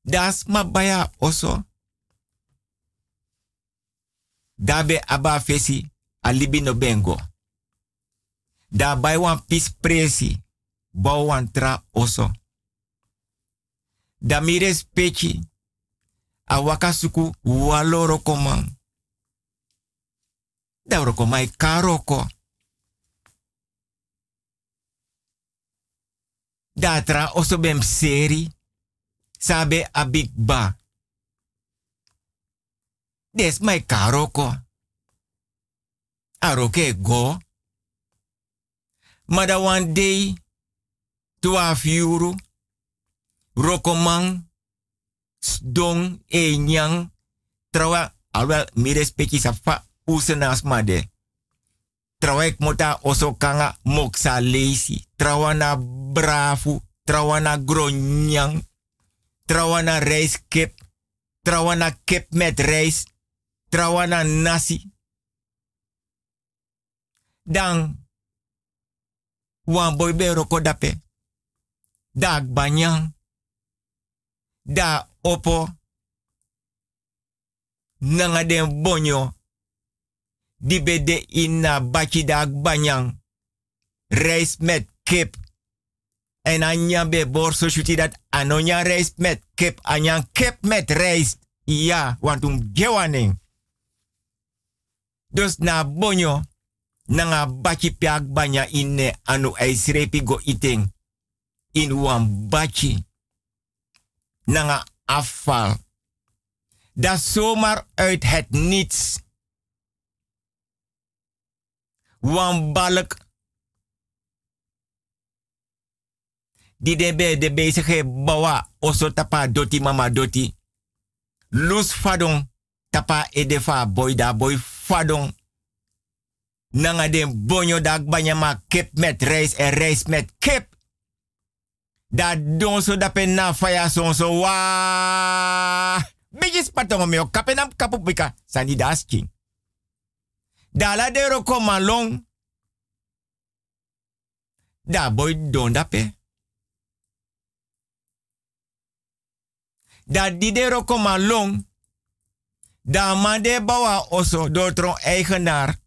Das ma baya oso. Dabe aba fesi alibi no bengo. Da by one piece presi. Bau one tra oso. Da mi respecti. A wakasuku waloro komang. Da roko mai karoko. Datra oso bem seri. Sabe a big ba. Des mai karoko. Aroke go. Mada one day. Twaalf euro. Rokomang. Dong e nyang. Trawa alwel mi respecti sa fa made. Trawa ik mota oso kanga moksa leisi. Trawa na brafu. Trawa na gronyang. Trawa na rijskip. Trawa na kip met rijst. Trawa na nasi. Dan. Wan boy be roko. Dag banyang. Da opo. Nanga den bonyo. Di bede bachi dag banyang. Rijst met kip. En anya be borso shuti dat anonya rijst met kip. Anya kip met rijst. Ja, want um gewaning. Dus na bonyo. Nanga bachi piak banya inne anu eisrepi go iting. In wan bachi. Nanga afval. Dat zomaar uit het niets. Wan balk. Die de be de bezige bawa oso tapa doti mama doti. Lus fadon tapa edefa boy da boy fadon. Nanga den bonyo dak banyama kip met rijst en rijst met kip. Dat don so dape na faya son so wa. Beetje spatongo meo kapenam kapu pika. Sani das king. Dala de roko malong. Da boy don dape. Da di de roko malong. Da mande bawa oso dortron eigenaar.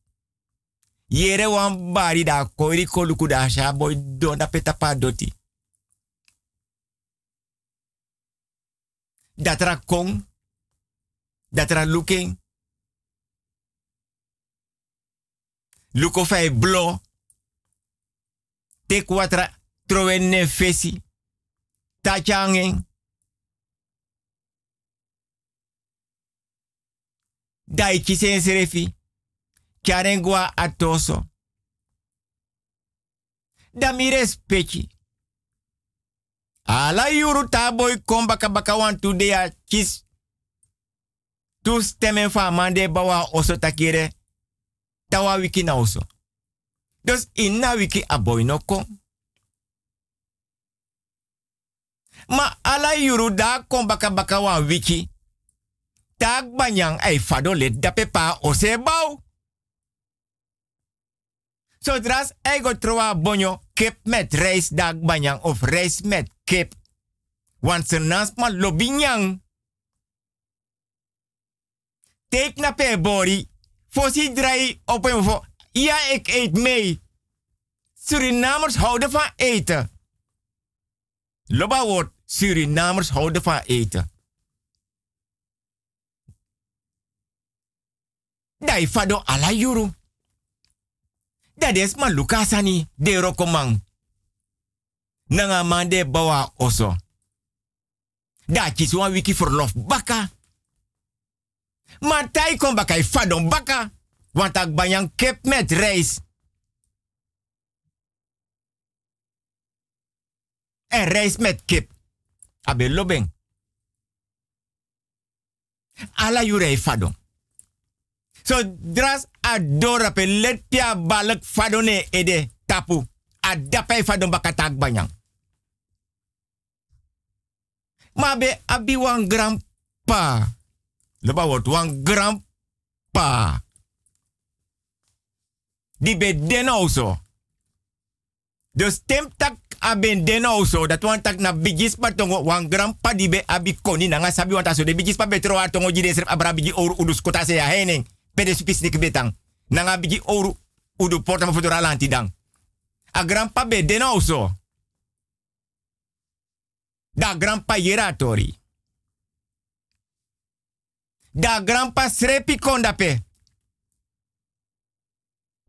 Yere wan bari da koiri koluku da sha boy don dape tapa doti. Datra kong. Datra looking. Luko fai blo. Tek trowen ne fesi. Tachanging. Dai kisen serefi. Karengwa atoso. Da mi respecti. Ala yuru taboy kom baka baka wan tu de a kis. Tu stemmen fa mande bawa oso takire. Tawa wiki na oso. Dus inna wiki aboy no kom. Ma ala yuru da kom baka baka wiki. Tak banyang ay fado let dape pa ose bau. Zodra ego troa bonyo kip met rijst dag banyang of rijst met kip. Want ze ma lobinyang. Take na pe bori. Fosi drai op een vo. Ja, ik eet mee. Surinamers houden van eten. Loba woord, Surinamers houden van eten. Dai fado ala yuru. Dat is ma lukasani de rokomang. Nanga mande bawa oso. Da kiswa wiki verlof baka. Maar tai kon baka fadon baka. Want ak bayang kip met rijst. En rijst met kip. Abe lobeng. Ala yure fadon. So dras adora pe balak fadone ede tapu. Adapai fadon bakatak banyang. Maar be abi wan grandpa. Leba wordt wan grandpa. Die be den also. Dus tem tak aben den also. Dat wan tak na bigis tongo wan grandpa di be abi koni na nga sabi wan taso. De bigis pa betro a tongo jide serf bigi oru udus kota se ya hening. Pede spisnik betang. Na nga bigi oru udu porta ma lanti. A grandpa be den also. Da grandpa yeratori. Da grandpa srepi kondape.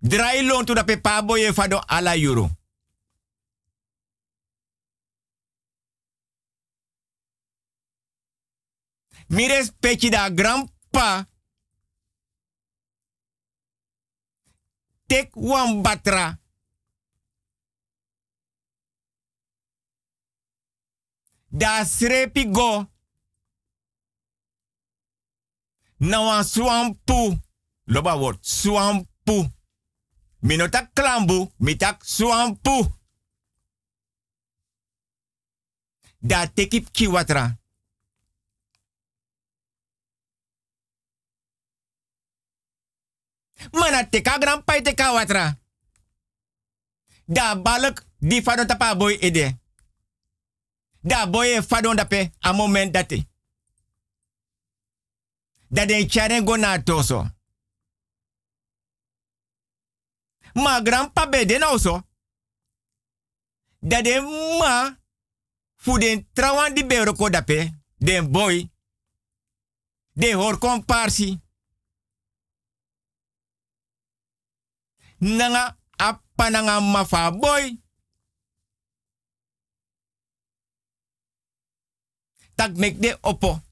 Drai lon tu dape pa boye fado ala euro. Mires pechi da grandpa. Tek wan batra. Da srepi go. Na wan swampu. Loba word swampu. Minotak klambu, mitak swampu. Da tekip kiwatra. Mana teka grampai teka watra. Da balak di fadon tapa boy ede. Da boy e fadon dape a moment dati. Da den go na toso. Ma grandpa be den also. Da den ma fu den trawan di ko dape. Den boy. De hor komparsi. Nanga appa nanga mafa boy. Tak mek de opo.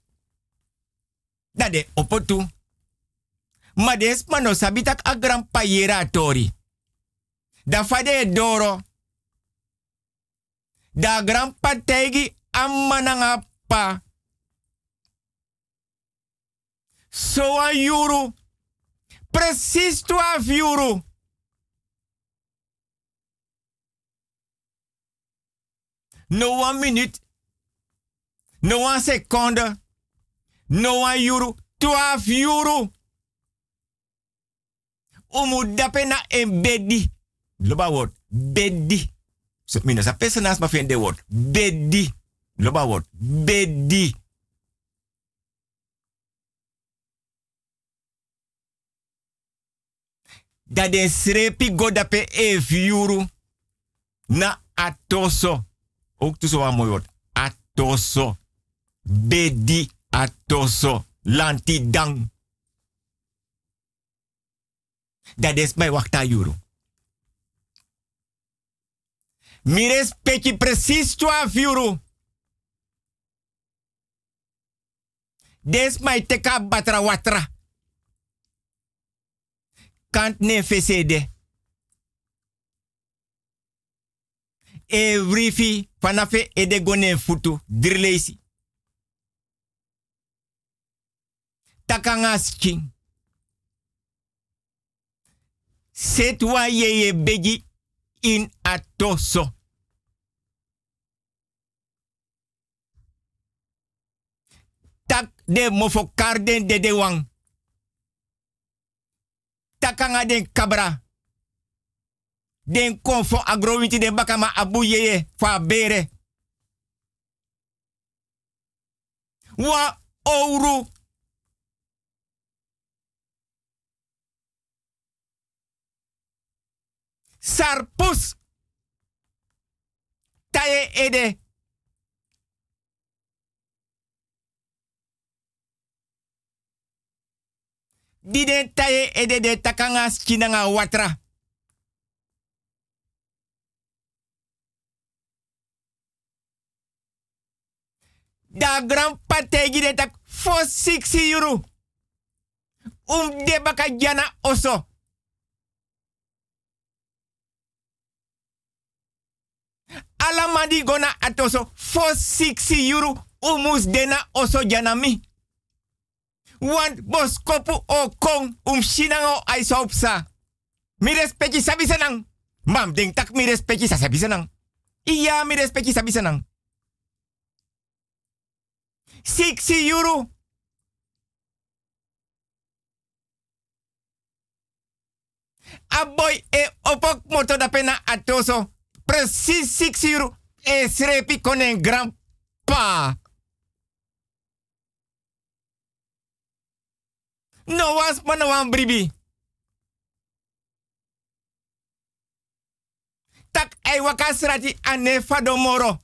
Da de opo tu. Ma des mano sabitak a grandpa yera tori. Da fade doro. Da grandpa tegi amma nanga pa. So a yuru. Precies 12 euro. No one minute. No one seconde. No one euro. 12 euro. Umu dape na en bedi. Loba word. Bedi. So, mina sa personas ma fin de word. Bedi. Loba word. Bedi. Dat den srepi go dape euro. Na atoso. Ook tussen wat mooi. Atoso. Bedi atoso. Lanti dang. Dat is bij wachta euro. Mires peki precies 12 euro. Des mai teka batra watra. Kant ne fesede. E ede gone futu drilesi. Takangas king. Setwa yeye begi in atoso. Tak de mofo karden de de wang. Takanga den kabra. Den konfo agrowinti de bakama abu yeye fa bere. Wa ouro. sarpus. Taye ede. Diden taye ede de takanga skinanga watra. Da gran pategi de tak 460 euro. Um de jana oso. alamadi gona atoso 460 euro umus dena oso janami. Want bos kopu o kong um shinango aisopsa. Mi respecti. Mam ding tak mi respecti sa. Iya mi respecti sabi 60 euro. Aboy e opok moto da pena atoso precies 6 uur en schreef kon een grandpa. No was maar een bribi. Tak ei wakasrati ane fadomoro.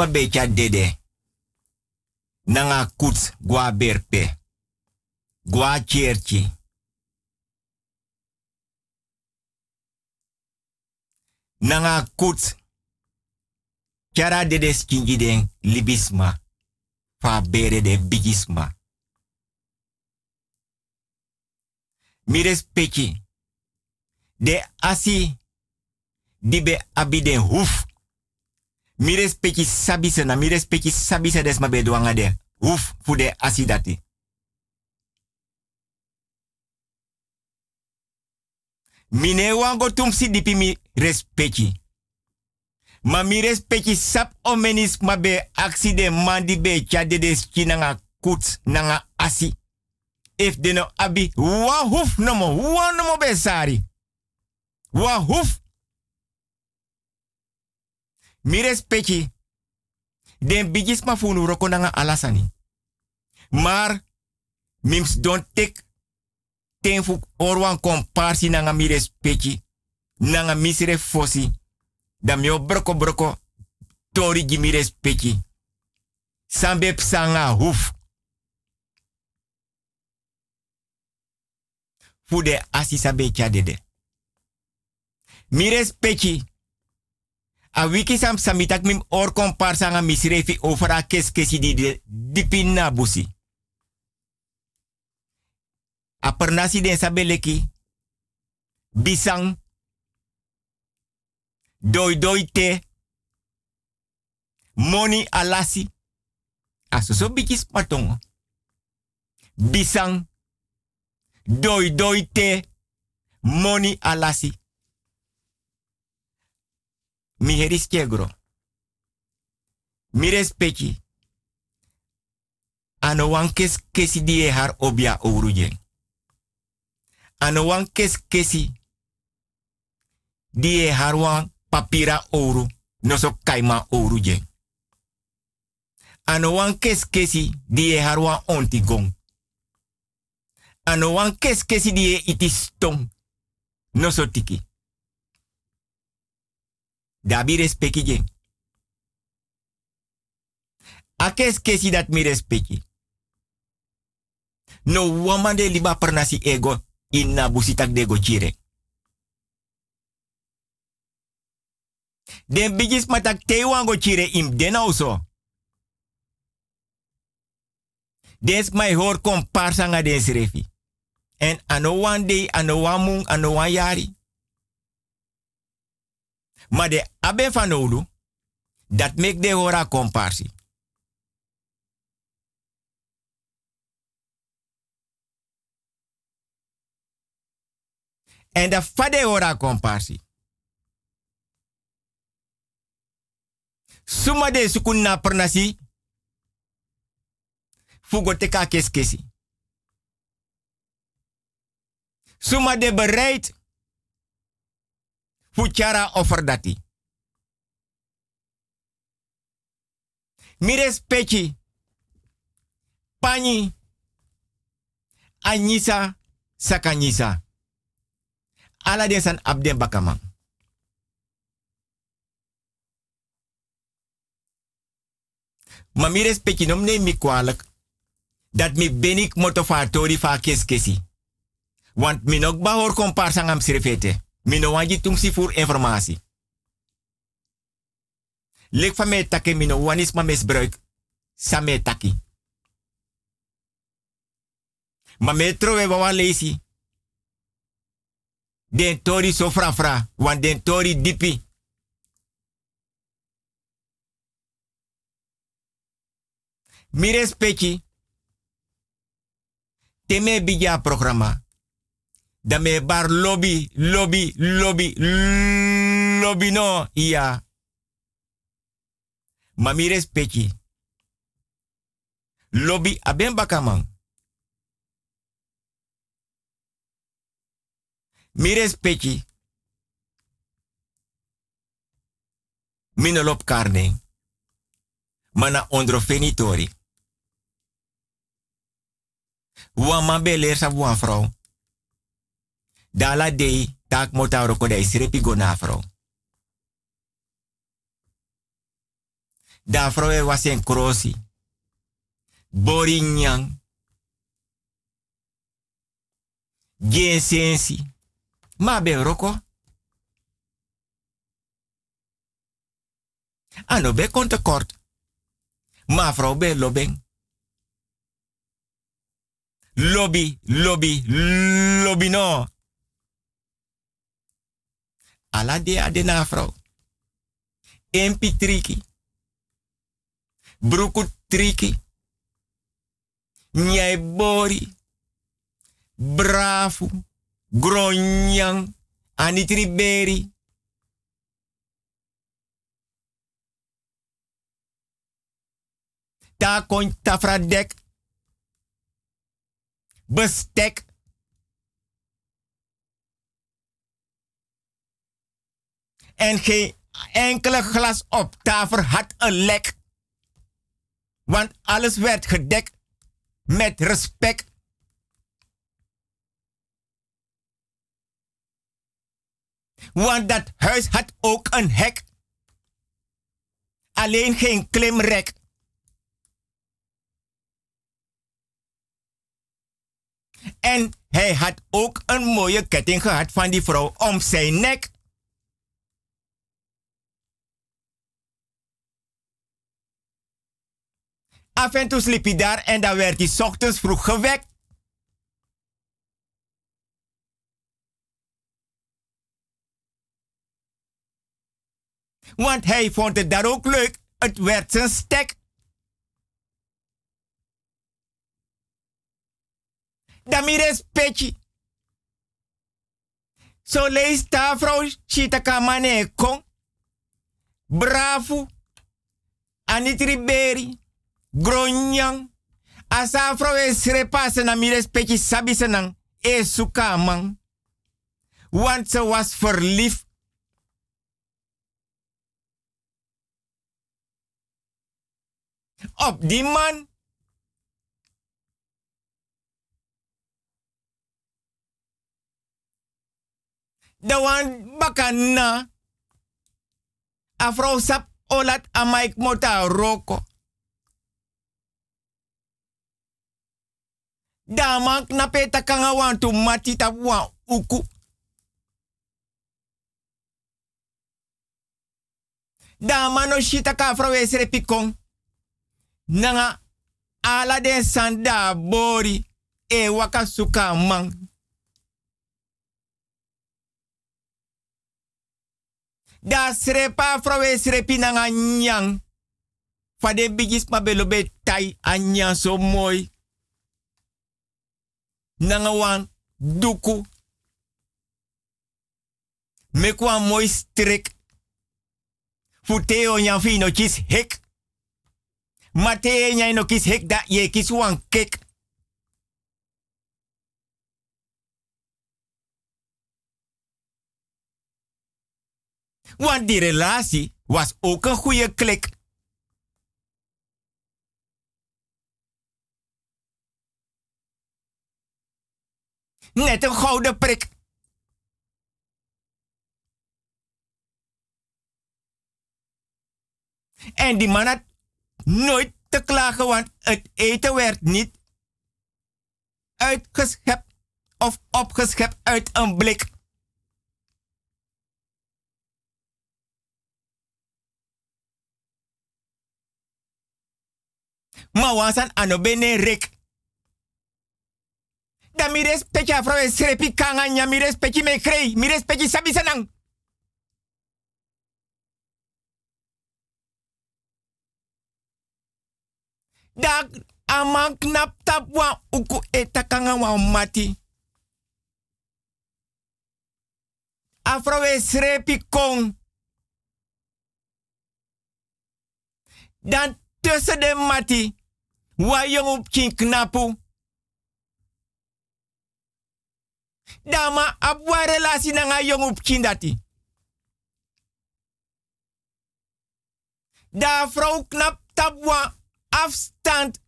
Ma becha dede. Nanga kuts gwa berpe. Gwa cherchi. Nanga kuts. Chara dede skingi den libisma. Fa de bigisma. Mi respecti. De asi dibe abide huf. Mi respecti sabise na mi respecti sabise des be duanga de. Huf fu de asidati. Mine wango tumsi dipi mi respecti. Ma mi respecti sap omenis ma be accident mandi be chade de skinanga kuts nanga asi. If de no abi wa huf no mo wa no mo be sari. Wa huf mi respecti den bigis ma funu roko nanga alasani. Maar mims don tek ten fu orwan komparsi nanga mi respecti nanga misre fosi da mio broko broko tori gi mi respecti. Sambe psanga huf. Fude asisa becha dede. Mi respecti a wiki sam samitak mim or komparsa nga misrefi over kes kesi di dipin na busi. A den sabeleki. Bisang. Doi doi te. Moni alasi. Aso so bikis patongo. Bisang. Doi doi te. Moni alasi. Mi heris kegro. Mi. Ano wan kes kesi die har obia ouruje. Ano wan kes kesi die har wan papira ouro. No so kaima ouruje. Ano wan kes kesi die har wan ontigong. Ano wan kes kesi die itis tong. No so tiki. Dabi respecti je. Akes kesi dat mi respecti. No woman de liba pernasi ego in na busitak de go chire. Den bigis matak te wango chire im den also. Des mai hor komparsa nga den srefi. En ano one day, ano moon, ano. Maar de abe van Olu, dat make de hora comparsie. En de fade hora comparsie. Suma de sukun na pernasi. Fugo te ka kes kesi. Suma de bereid Fuchara offer dati. Mires pechi. Pani. Anyisa sakanyisa. Ala desan abden bakaman. Ma mires nom mi kwalijk. Dat mi benik motofatori fa kes kesi. Want mi nog bahor sirfete. Mino wanji tumsi voor informatie. Lek van mij mino wanis ma misbruik. Same taki. Ma metro we wawa leisi. Den tori so fra. Wan den tori dipi. Mi respecti. Teme bigya programma. Dan me bar lobby, lobby, lobby, lobby no, ja. Maar mi respecti. Lobby aben bakaman. Mi respecti. Minolop karne. Mana ondro fenitori. Wama beler sa wan vrouw. Dala dei tak mota roko dai sirepi go na vrouw. Da vrouw er was een krosi. Ma ben roko. Ano be kon tekort. Ma vrouw be lobeng. Lobby, lobby, lobby no. Ala de adena vrouw. Empi triki. Bruku triki. Nyai bori. Brafu. Gronyang. Anitriberi. Ta kon tafradek. Bestek. En geen enkele glas op tafel had een lek. Want alles werd gedekt met respect. Want dat huis had ook een hek. Alleen geen klimrek. En hij had ook een mooie ketting gehad van die vrouw om zijn nek. Af en toe sliep hij daar en dan werd hij ochtends vroeg gewekt. Want hij vond het daar ook leuk. Het werd zijn stek. Damires petje. Zo leest daar vrouw Chitaka Mane Kong. Bravo. Anit Riberi. Gronyang. Asa vrouw is repassen na. E suka man. Want ze was verliefd. Op die man. De wan bakana. A vrouw sap olat a maik mota roko. Dama knapeta kanga wan tu mati tap wan uku. Dama no shita ka vrouw esre pikong. Nanga ala den sanda bori e waka man. Da srepa frawe srepi nanga nyang. Fade bigis ma belobe tai anyang so mooi. Nanga wan duku. Mekwa mooi strik. Futeo nyan fino chis hek. Mate nyai no kis hek da ye kis wan kek. Want die relatie was ook een goede klik. Net een gouden prik. En die man had nooit te klagen, want het eten werd niet uitgeschept of opgeschept uit een blik. Maar wansan ano bene rik. Da mi respecti afro e srepi kanganya mi respecti me krei, mi respecti sabi sanang. Da amang knap tap wa uku eta kanga wa mati. Afro e srepi kong. Dan tussen de mati Wa jong op kin knapu. Dama abwa relasi na nga jong op kin dati. Da vrouw knap tabwa afstand.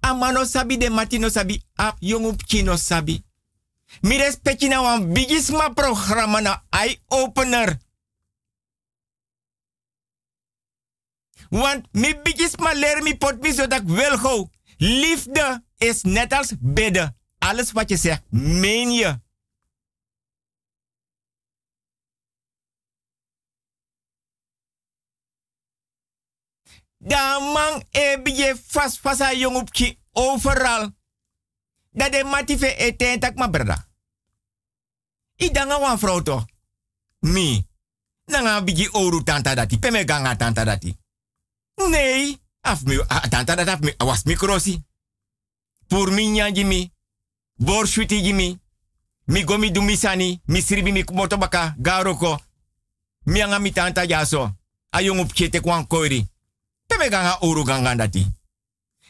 Amano sabi de matino sabi ap jong op kin sabi. Mi respecti na wan bigisma programma na eye-opener. Want mi bigisma leer mi pot mi zodat wil go. Liefde is net als bidden. Alles wat je zegt, meen je. Da man e je jong op ki overal. Dat de matife eten tak ma brada. I danga wan toch? Mi. Nanga bigi oru tanta dati. Peme ganga tanta dati. Nee. Af mi, a, tanta dat af mi, was mi krosi. Pour mi nyanji mi. Bor shuti jimi. Mi gomi. Mi sribi mi. Garoko. Mi anga mi tanta jaso. Ayong kete kwan koiri. Dati.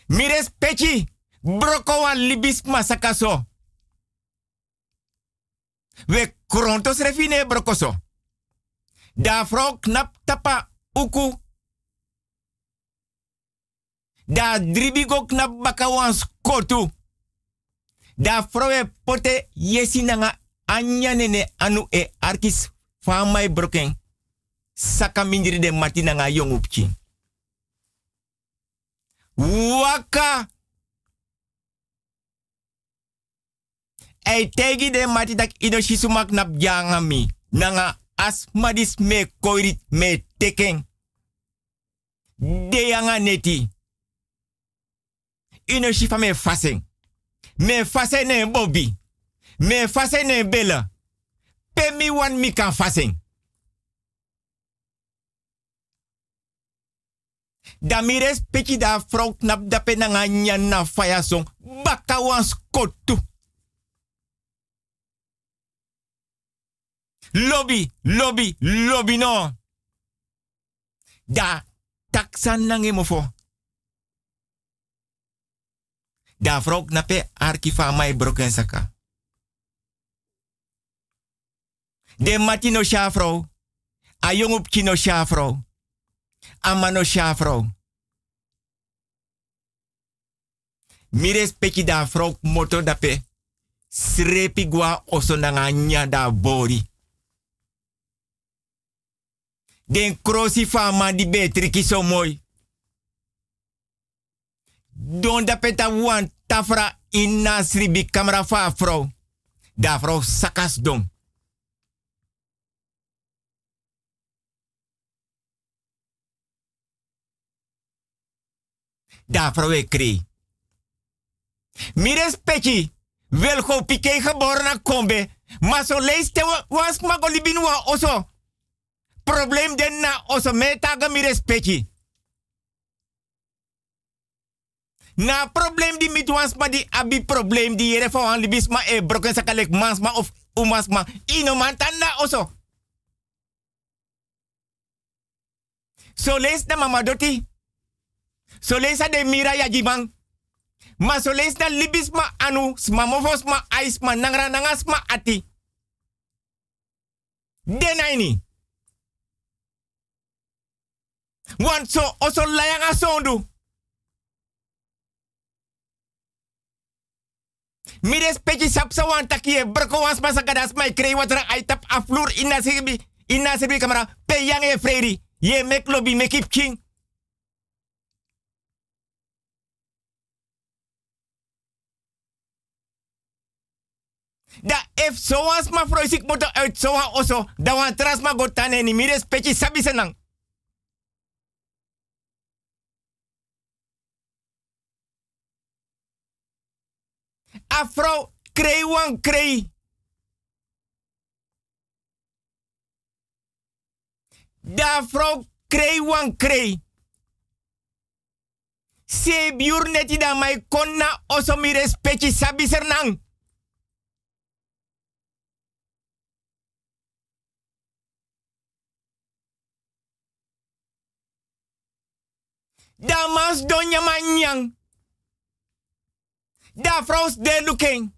Mi respecti. Broko wan libis masakaso. We krontos refine brokoso. Da vrouw knap tapa uku. Da dribigo knap baka wan skotu. Da vrouw e pote yesi nanga anya nene anu e arkis famai broken. Saka mindiri de mati nanga yong upki. Waka. Ei tegi de mati tak ido shisumak nap janga mi. Nanga asmadis me koirit me teken. De yanga neti. Ino shifa. Me fasen ne bobi. Me fasen ne bella. Pe mi wan mi kan fasen. Da mi da frau knap da pe nanga nyana faya song. Baka wan skotu. Lobby, lobby, lobby no. Da taksan nange mofo. Da vrouw knappe arkifa mai broken saka. De matino sha vrouw. A jong op kino sha vrouw. A mano sha vrouw. Mi respecti da vrouw moto dape. Srepi gwa oso nanga nya da bori. Den krosi fama di betriki so. Don da peta wan tafra in nasribi kamera fa vrouw. Da vrouw sakas don. Da vrouw e kree. Mi respecti. Wel go pike geboren kombe. Maar zo leest te was magolibin wa oso. Probleem den na oso me taga mi Na probleem di mit wans ma di abi probleem di yere fa wan libis ma e broken sakalek mans ma of umas ma. Ino man tan na oso. So lees na mama doti. So lees de mira ya jibang. Ma so lees na libis ma anu sma mofos ma ais ma nangra nangas ma ati. Denaini. Want so oso layanga sondu. Mi respecti sapsa wan takie broko wans masa kadas mai krei watra ai tap aflur ina sebi ina sebi kamera pe yang e freri ye mek lobby mek ip king. Da if so wans ma froisik moto uit so wan oso da wan tras ma gotane ni mi respecti sabi senang. Afro krei wan krei. Da vrouw krei wan krei. Se biur neti da mai konna oso mi respecti sabi sernang. Damas donja manyang. Da vrouws de looking.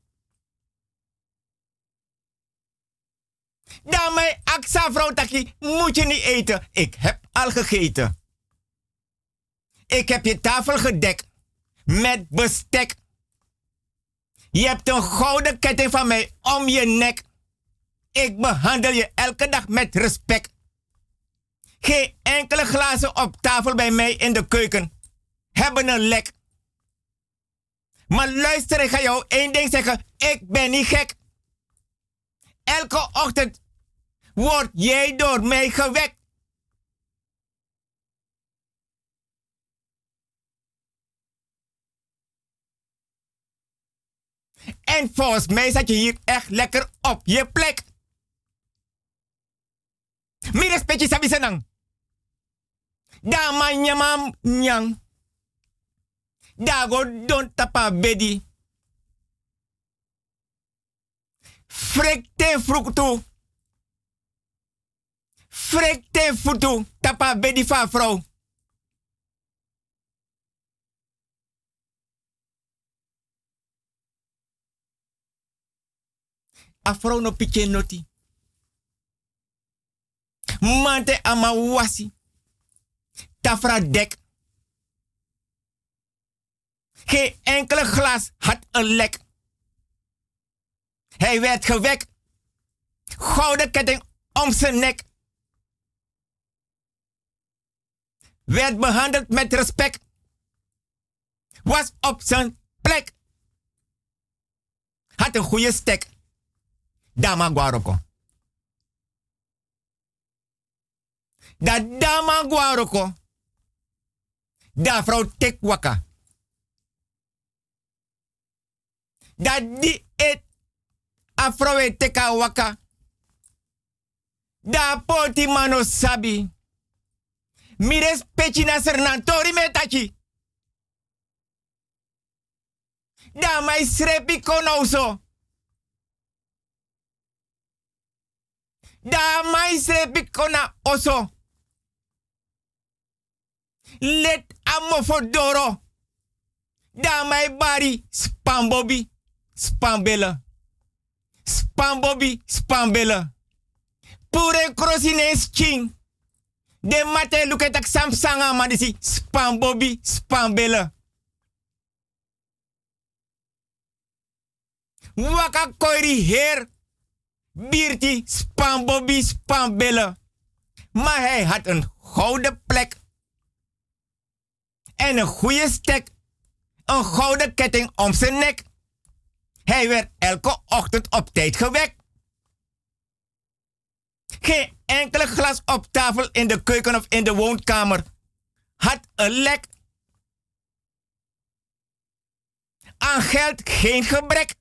Daarmee, aksa vrouw taki, moet je niet eten. Ik heb al gegeten. Ik heb je tafel gedekt. Met bestek. Je hebt een gouden ketting van mij om je nek. Ik behandel je elke dag met respect. Geen enkele glazen op tafel bij mij in de keuken hebben een lek. Maar luister, ik ga jou één ding zeggen. Ik ben niet gek. Elke ochtend word jij door mij gewekt. En volgens mij zat je hier echt lekker op je plek. Mi respecti sabi senang. Da manyamam nyang. Da go don tapa bedi. Frekte fruktu. Frekte futu tapa bedi fa vrouw. A vrouw no piche noti. Mante ama wasi. Tafra dek. Geen enkele glas had een lek. Hij werd gewekt. Gouden ketting om zijn nek. Werd behandeld met respect. Was op zijn plek. Had een goede stek. Dama guaroko. Da dama guaroko. Da vrouw tek waka. Da di et afrowe teka waka. Da poti mano sabi. Mires pechina sernantori metachi. Da mai srepi konoso. Da mai srepi kona oso. Let amofodoro. Da mai bari spambobi. Spambela. Spambobi spambela. Pure krosines ching. De mate luketak samsanga madisi spambobi spambela. Waka koiri her. Birti spambobi spambela. Maar hij had een gouden plek. En een goede stek. Een gouden ketting om zijn nek. Hij werd elke ochtend op tijd gewekt. Geen enkele glas op tafel in de keuken of in de woonkamer had een lek. Aan geld geen gebrek.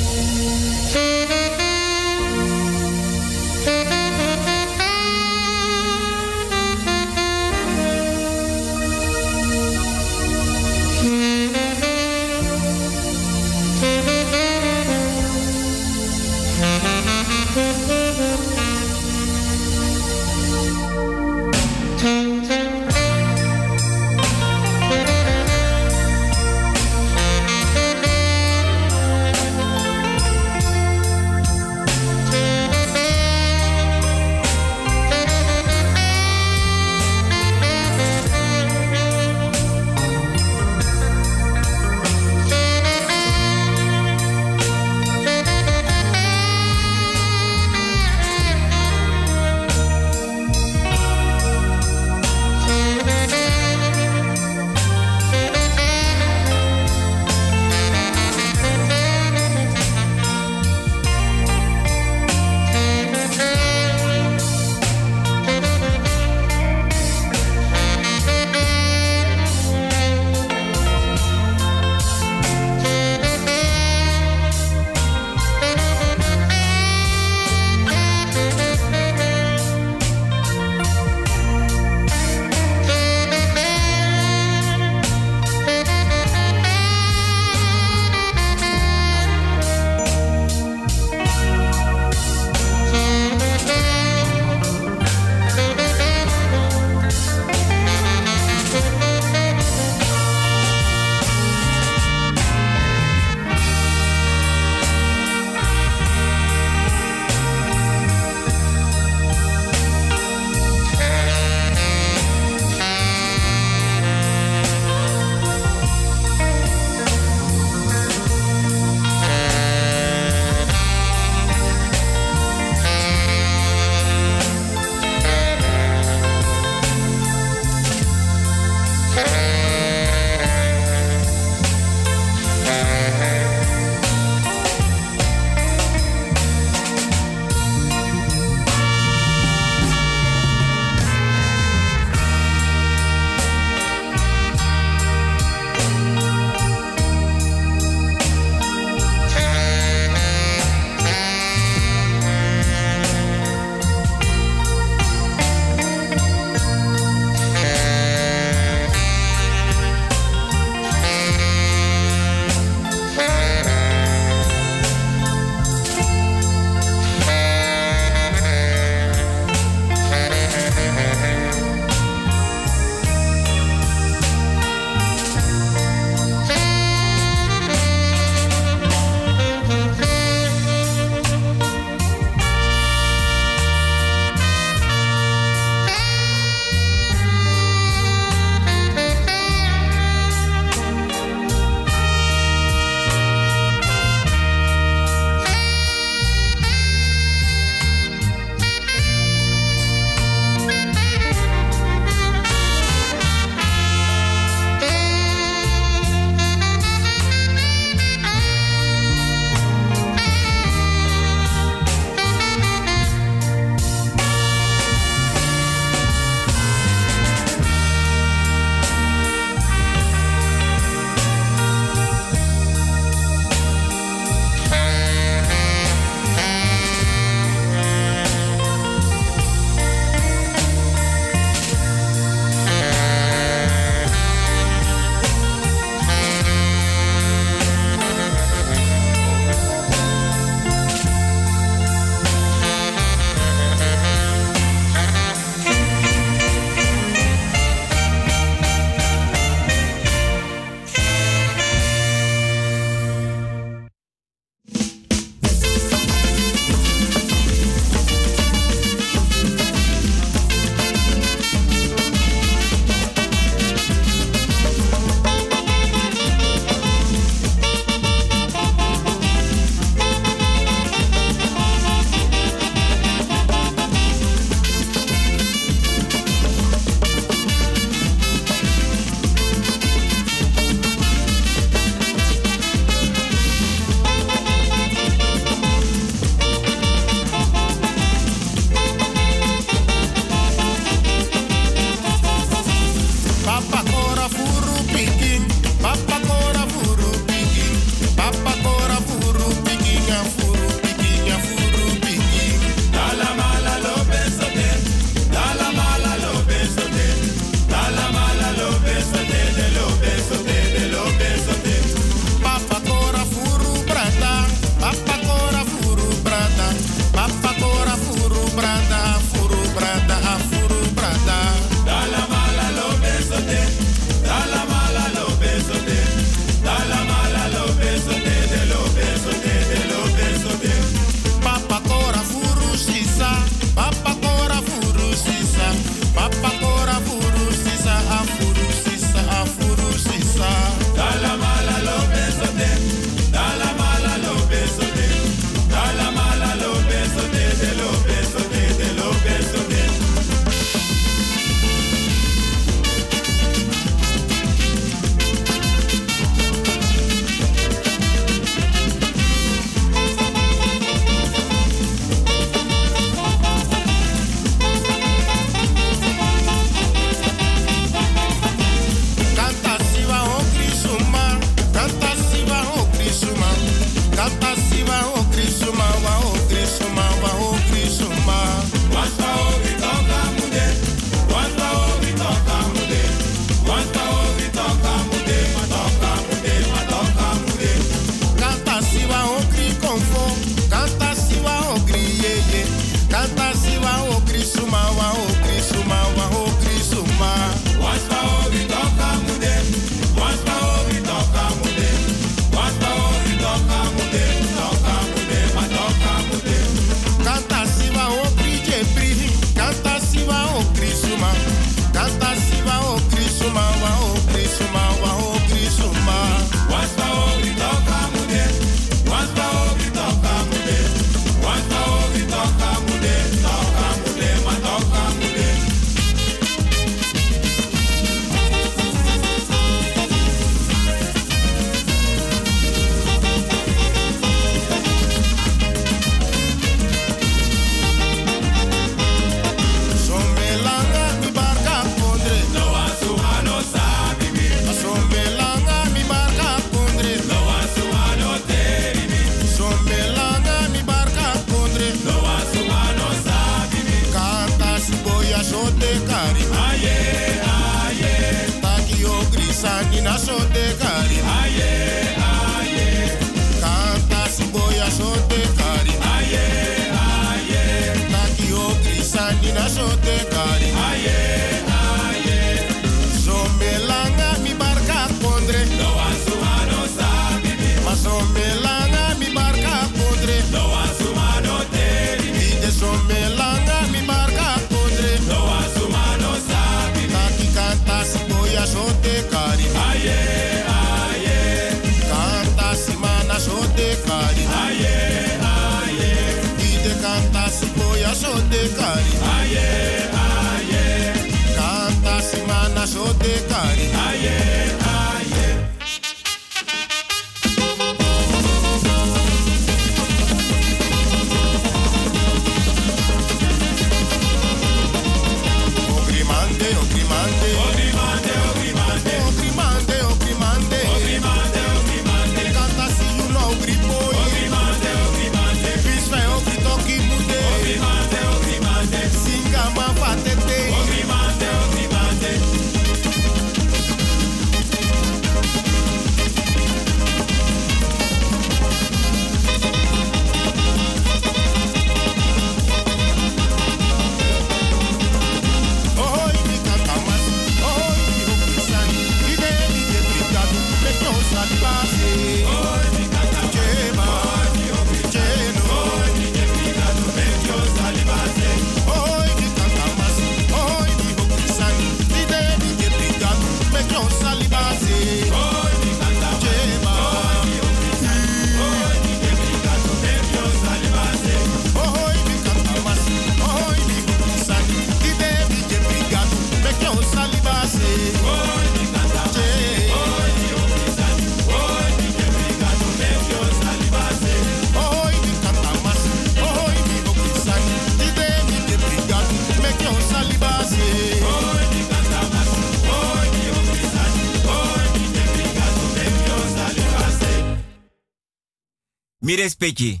Mi respecti.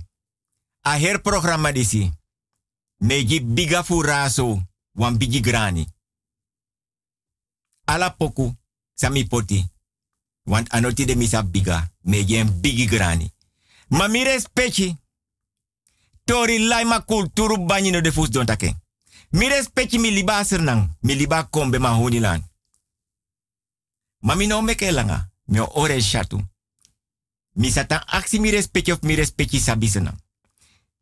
A her programma disi. Meji biga furaso. Wan bigi grani. Ala poku. Sami poti. Want anoti de misa biga. Meji en bigi grani. Ma mi respecti. Tori laima kulturu banyi no de fus don take. Mi respecti mi liba sernang. Mi liba kombe ma honilan. Ma mi no meke langa. Mi ore shatu. Mi satan aksi mi respecti of mi respecti sabisena.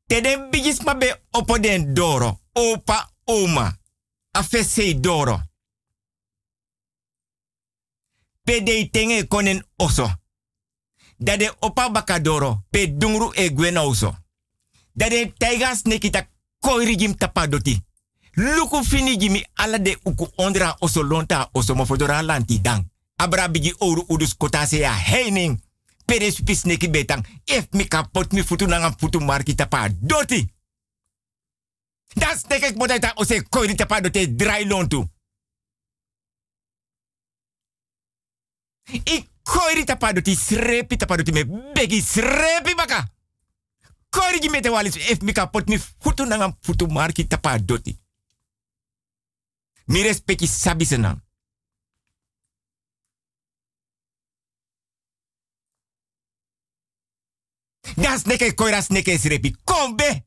Te den bigis ma be opo doro. Opa oma. Afe sei doro. Pe de tenge konen oso. Da de opa baka doro. Pe dungru e gwena oso. Da de taiga snekita koiri jim tapadoti. Luku fini jimi ala de uku ondra oso lonta oso mofodora lanti dang. Abra bigi oru udus kota se ya heining. Pere supi sneki betang. If mi kapot mi futu nanga futu marki tapa doti. Das sneke ik motai ta ose koiri tapa doti dry lontu. Ik koiri tapa doti srepi tapa doti me begi srepi baka. Koiri ji mete walis if mi kapot mi futu nanga futu marki tapa doti. Mi respecti sabi senang. Das neke koiras neke srepi. Kom be!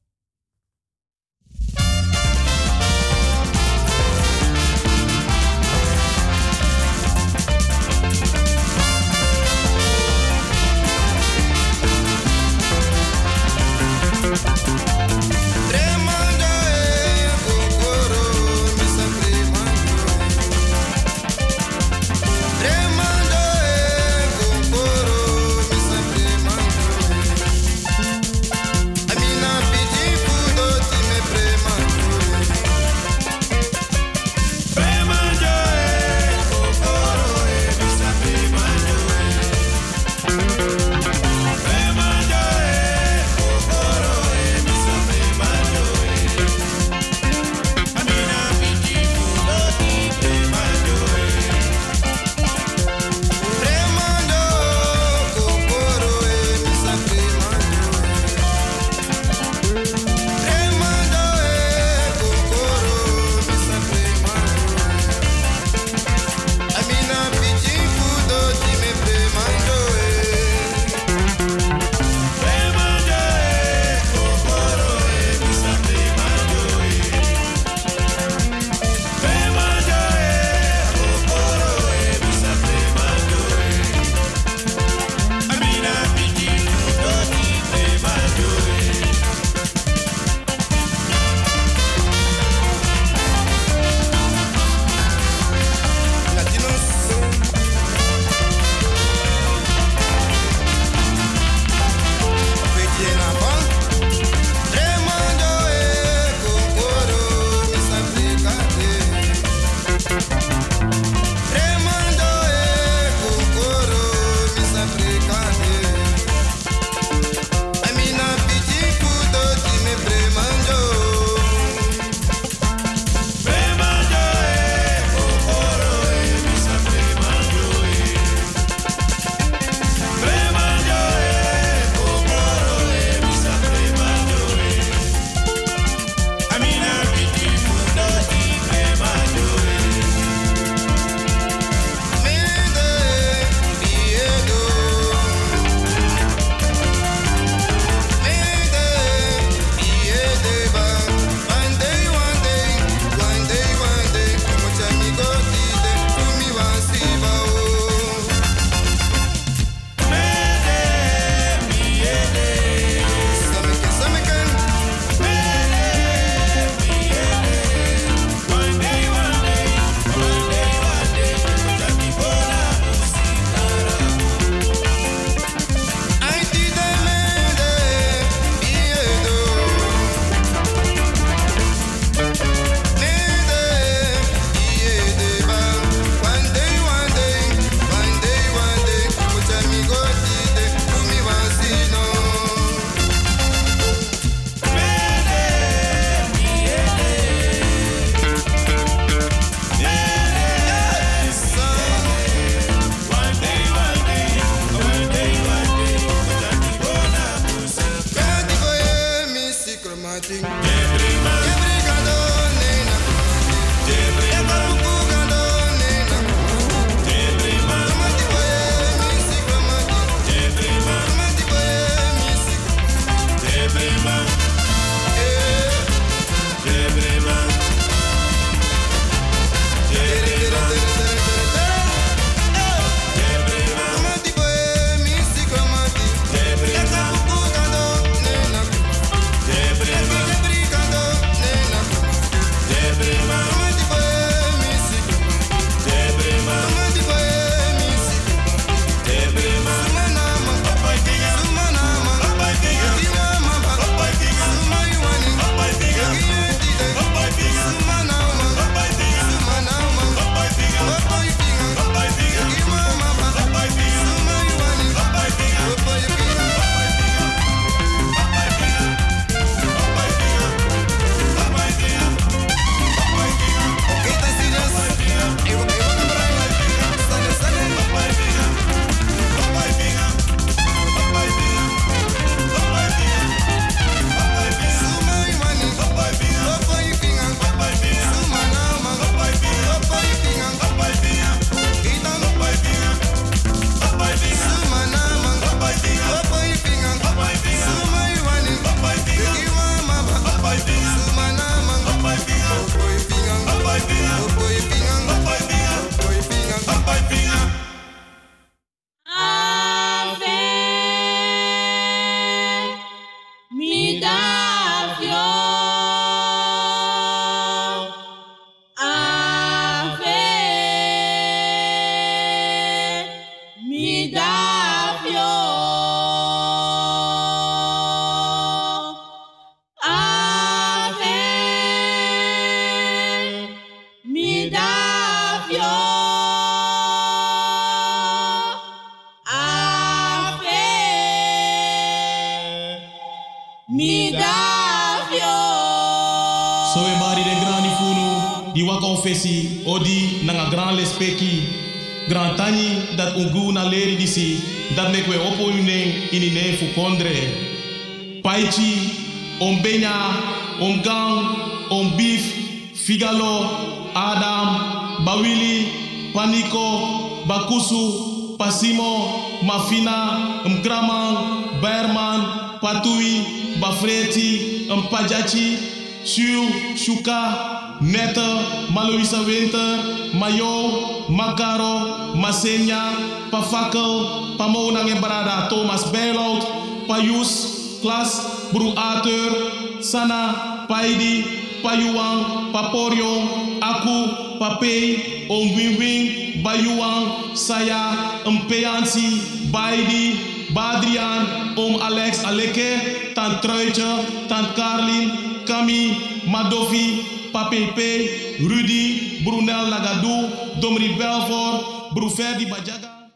Mpajachi Shu, Shuka, Nette, Maloisa Winter, Mayo, Makaro, Masenya, Pafakel, Pamonang en Brada, Thomas Bijlout, Payus, Klas, Bru Ater, Sana, Paidi, Payuang, Paporio, Aku, Papei, Om Wing Bayuang, Saya, Mpeansi, Baidi, Badrian, Om Alex Aleke, Tant Truitje, Tant Carlin, Kami, Madovi, Papepe, Rudy, Brunel Lagadou, Domri Belfort, Bruferdi Bajaga.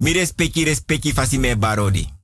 Mi respecti respecti fasi me barodi.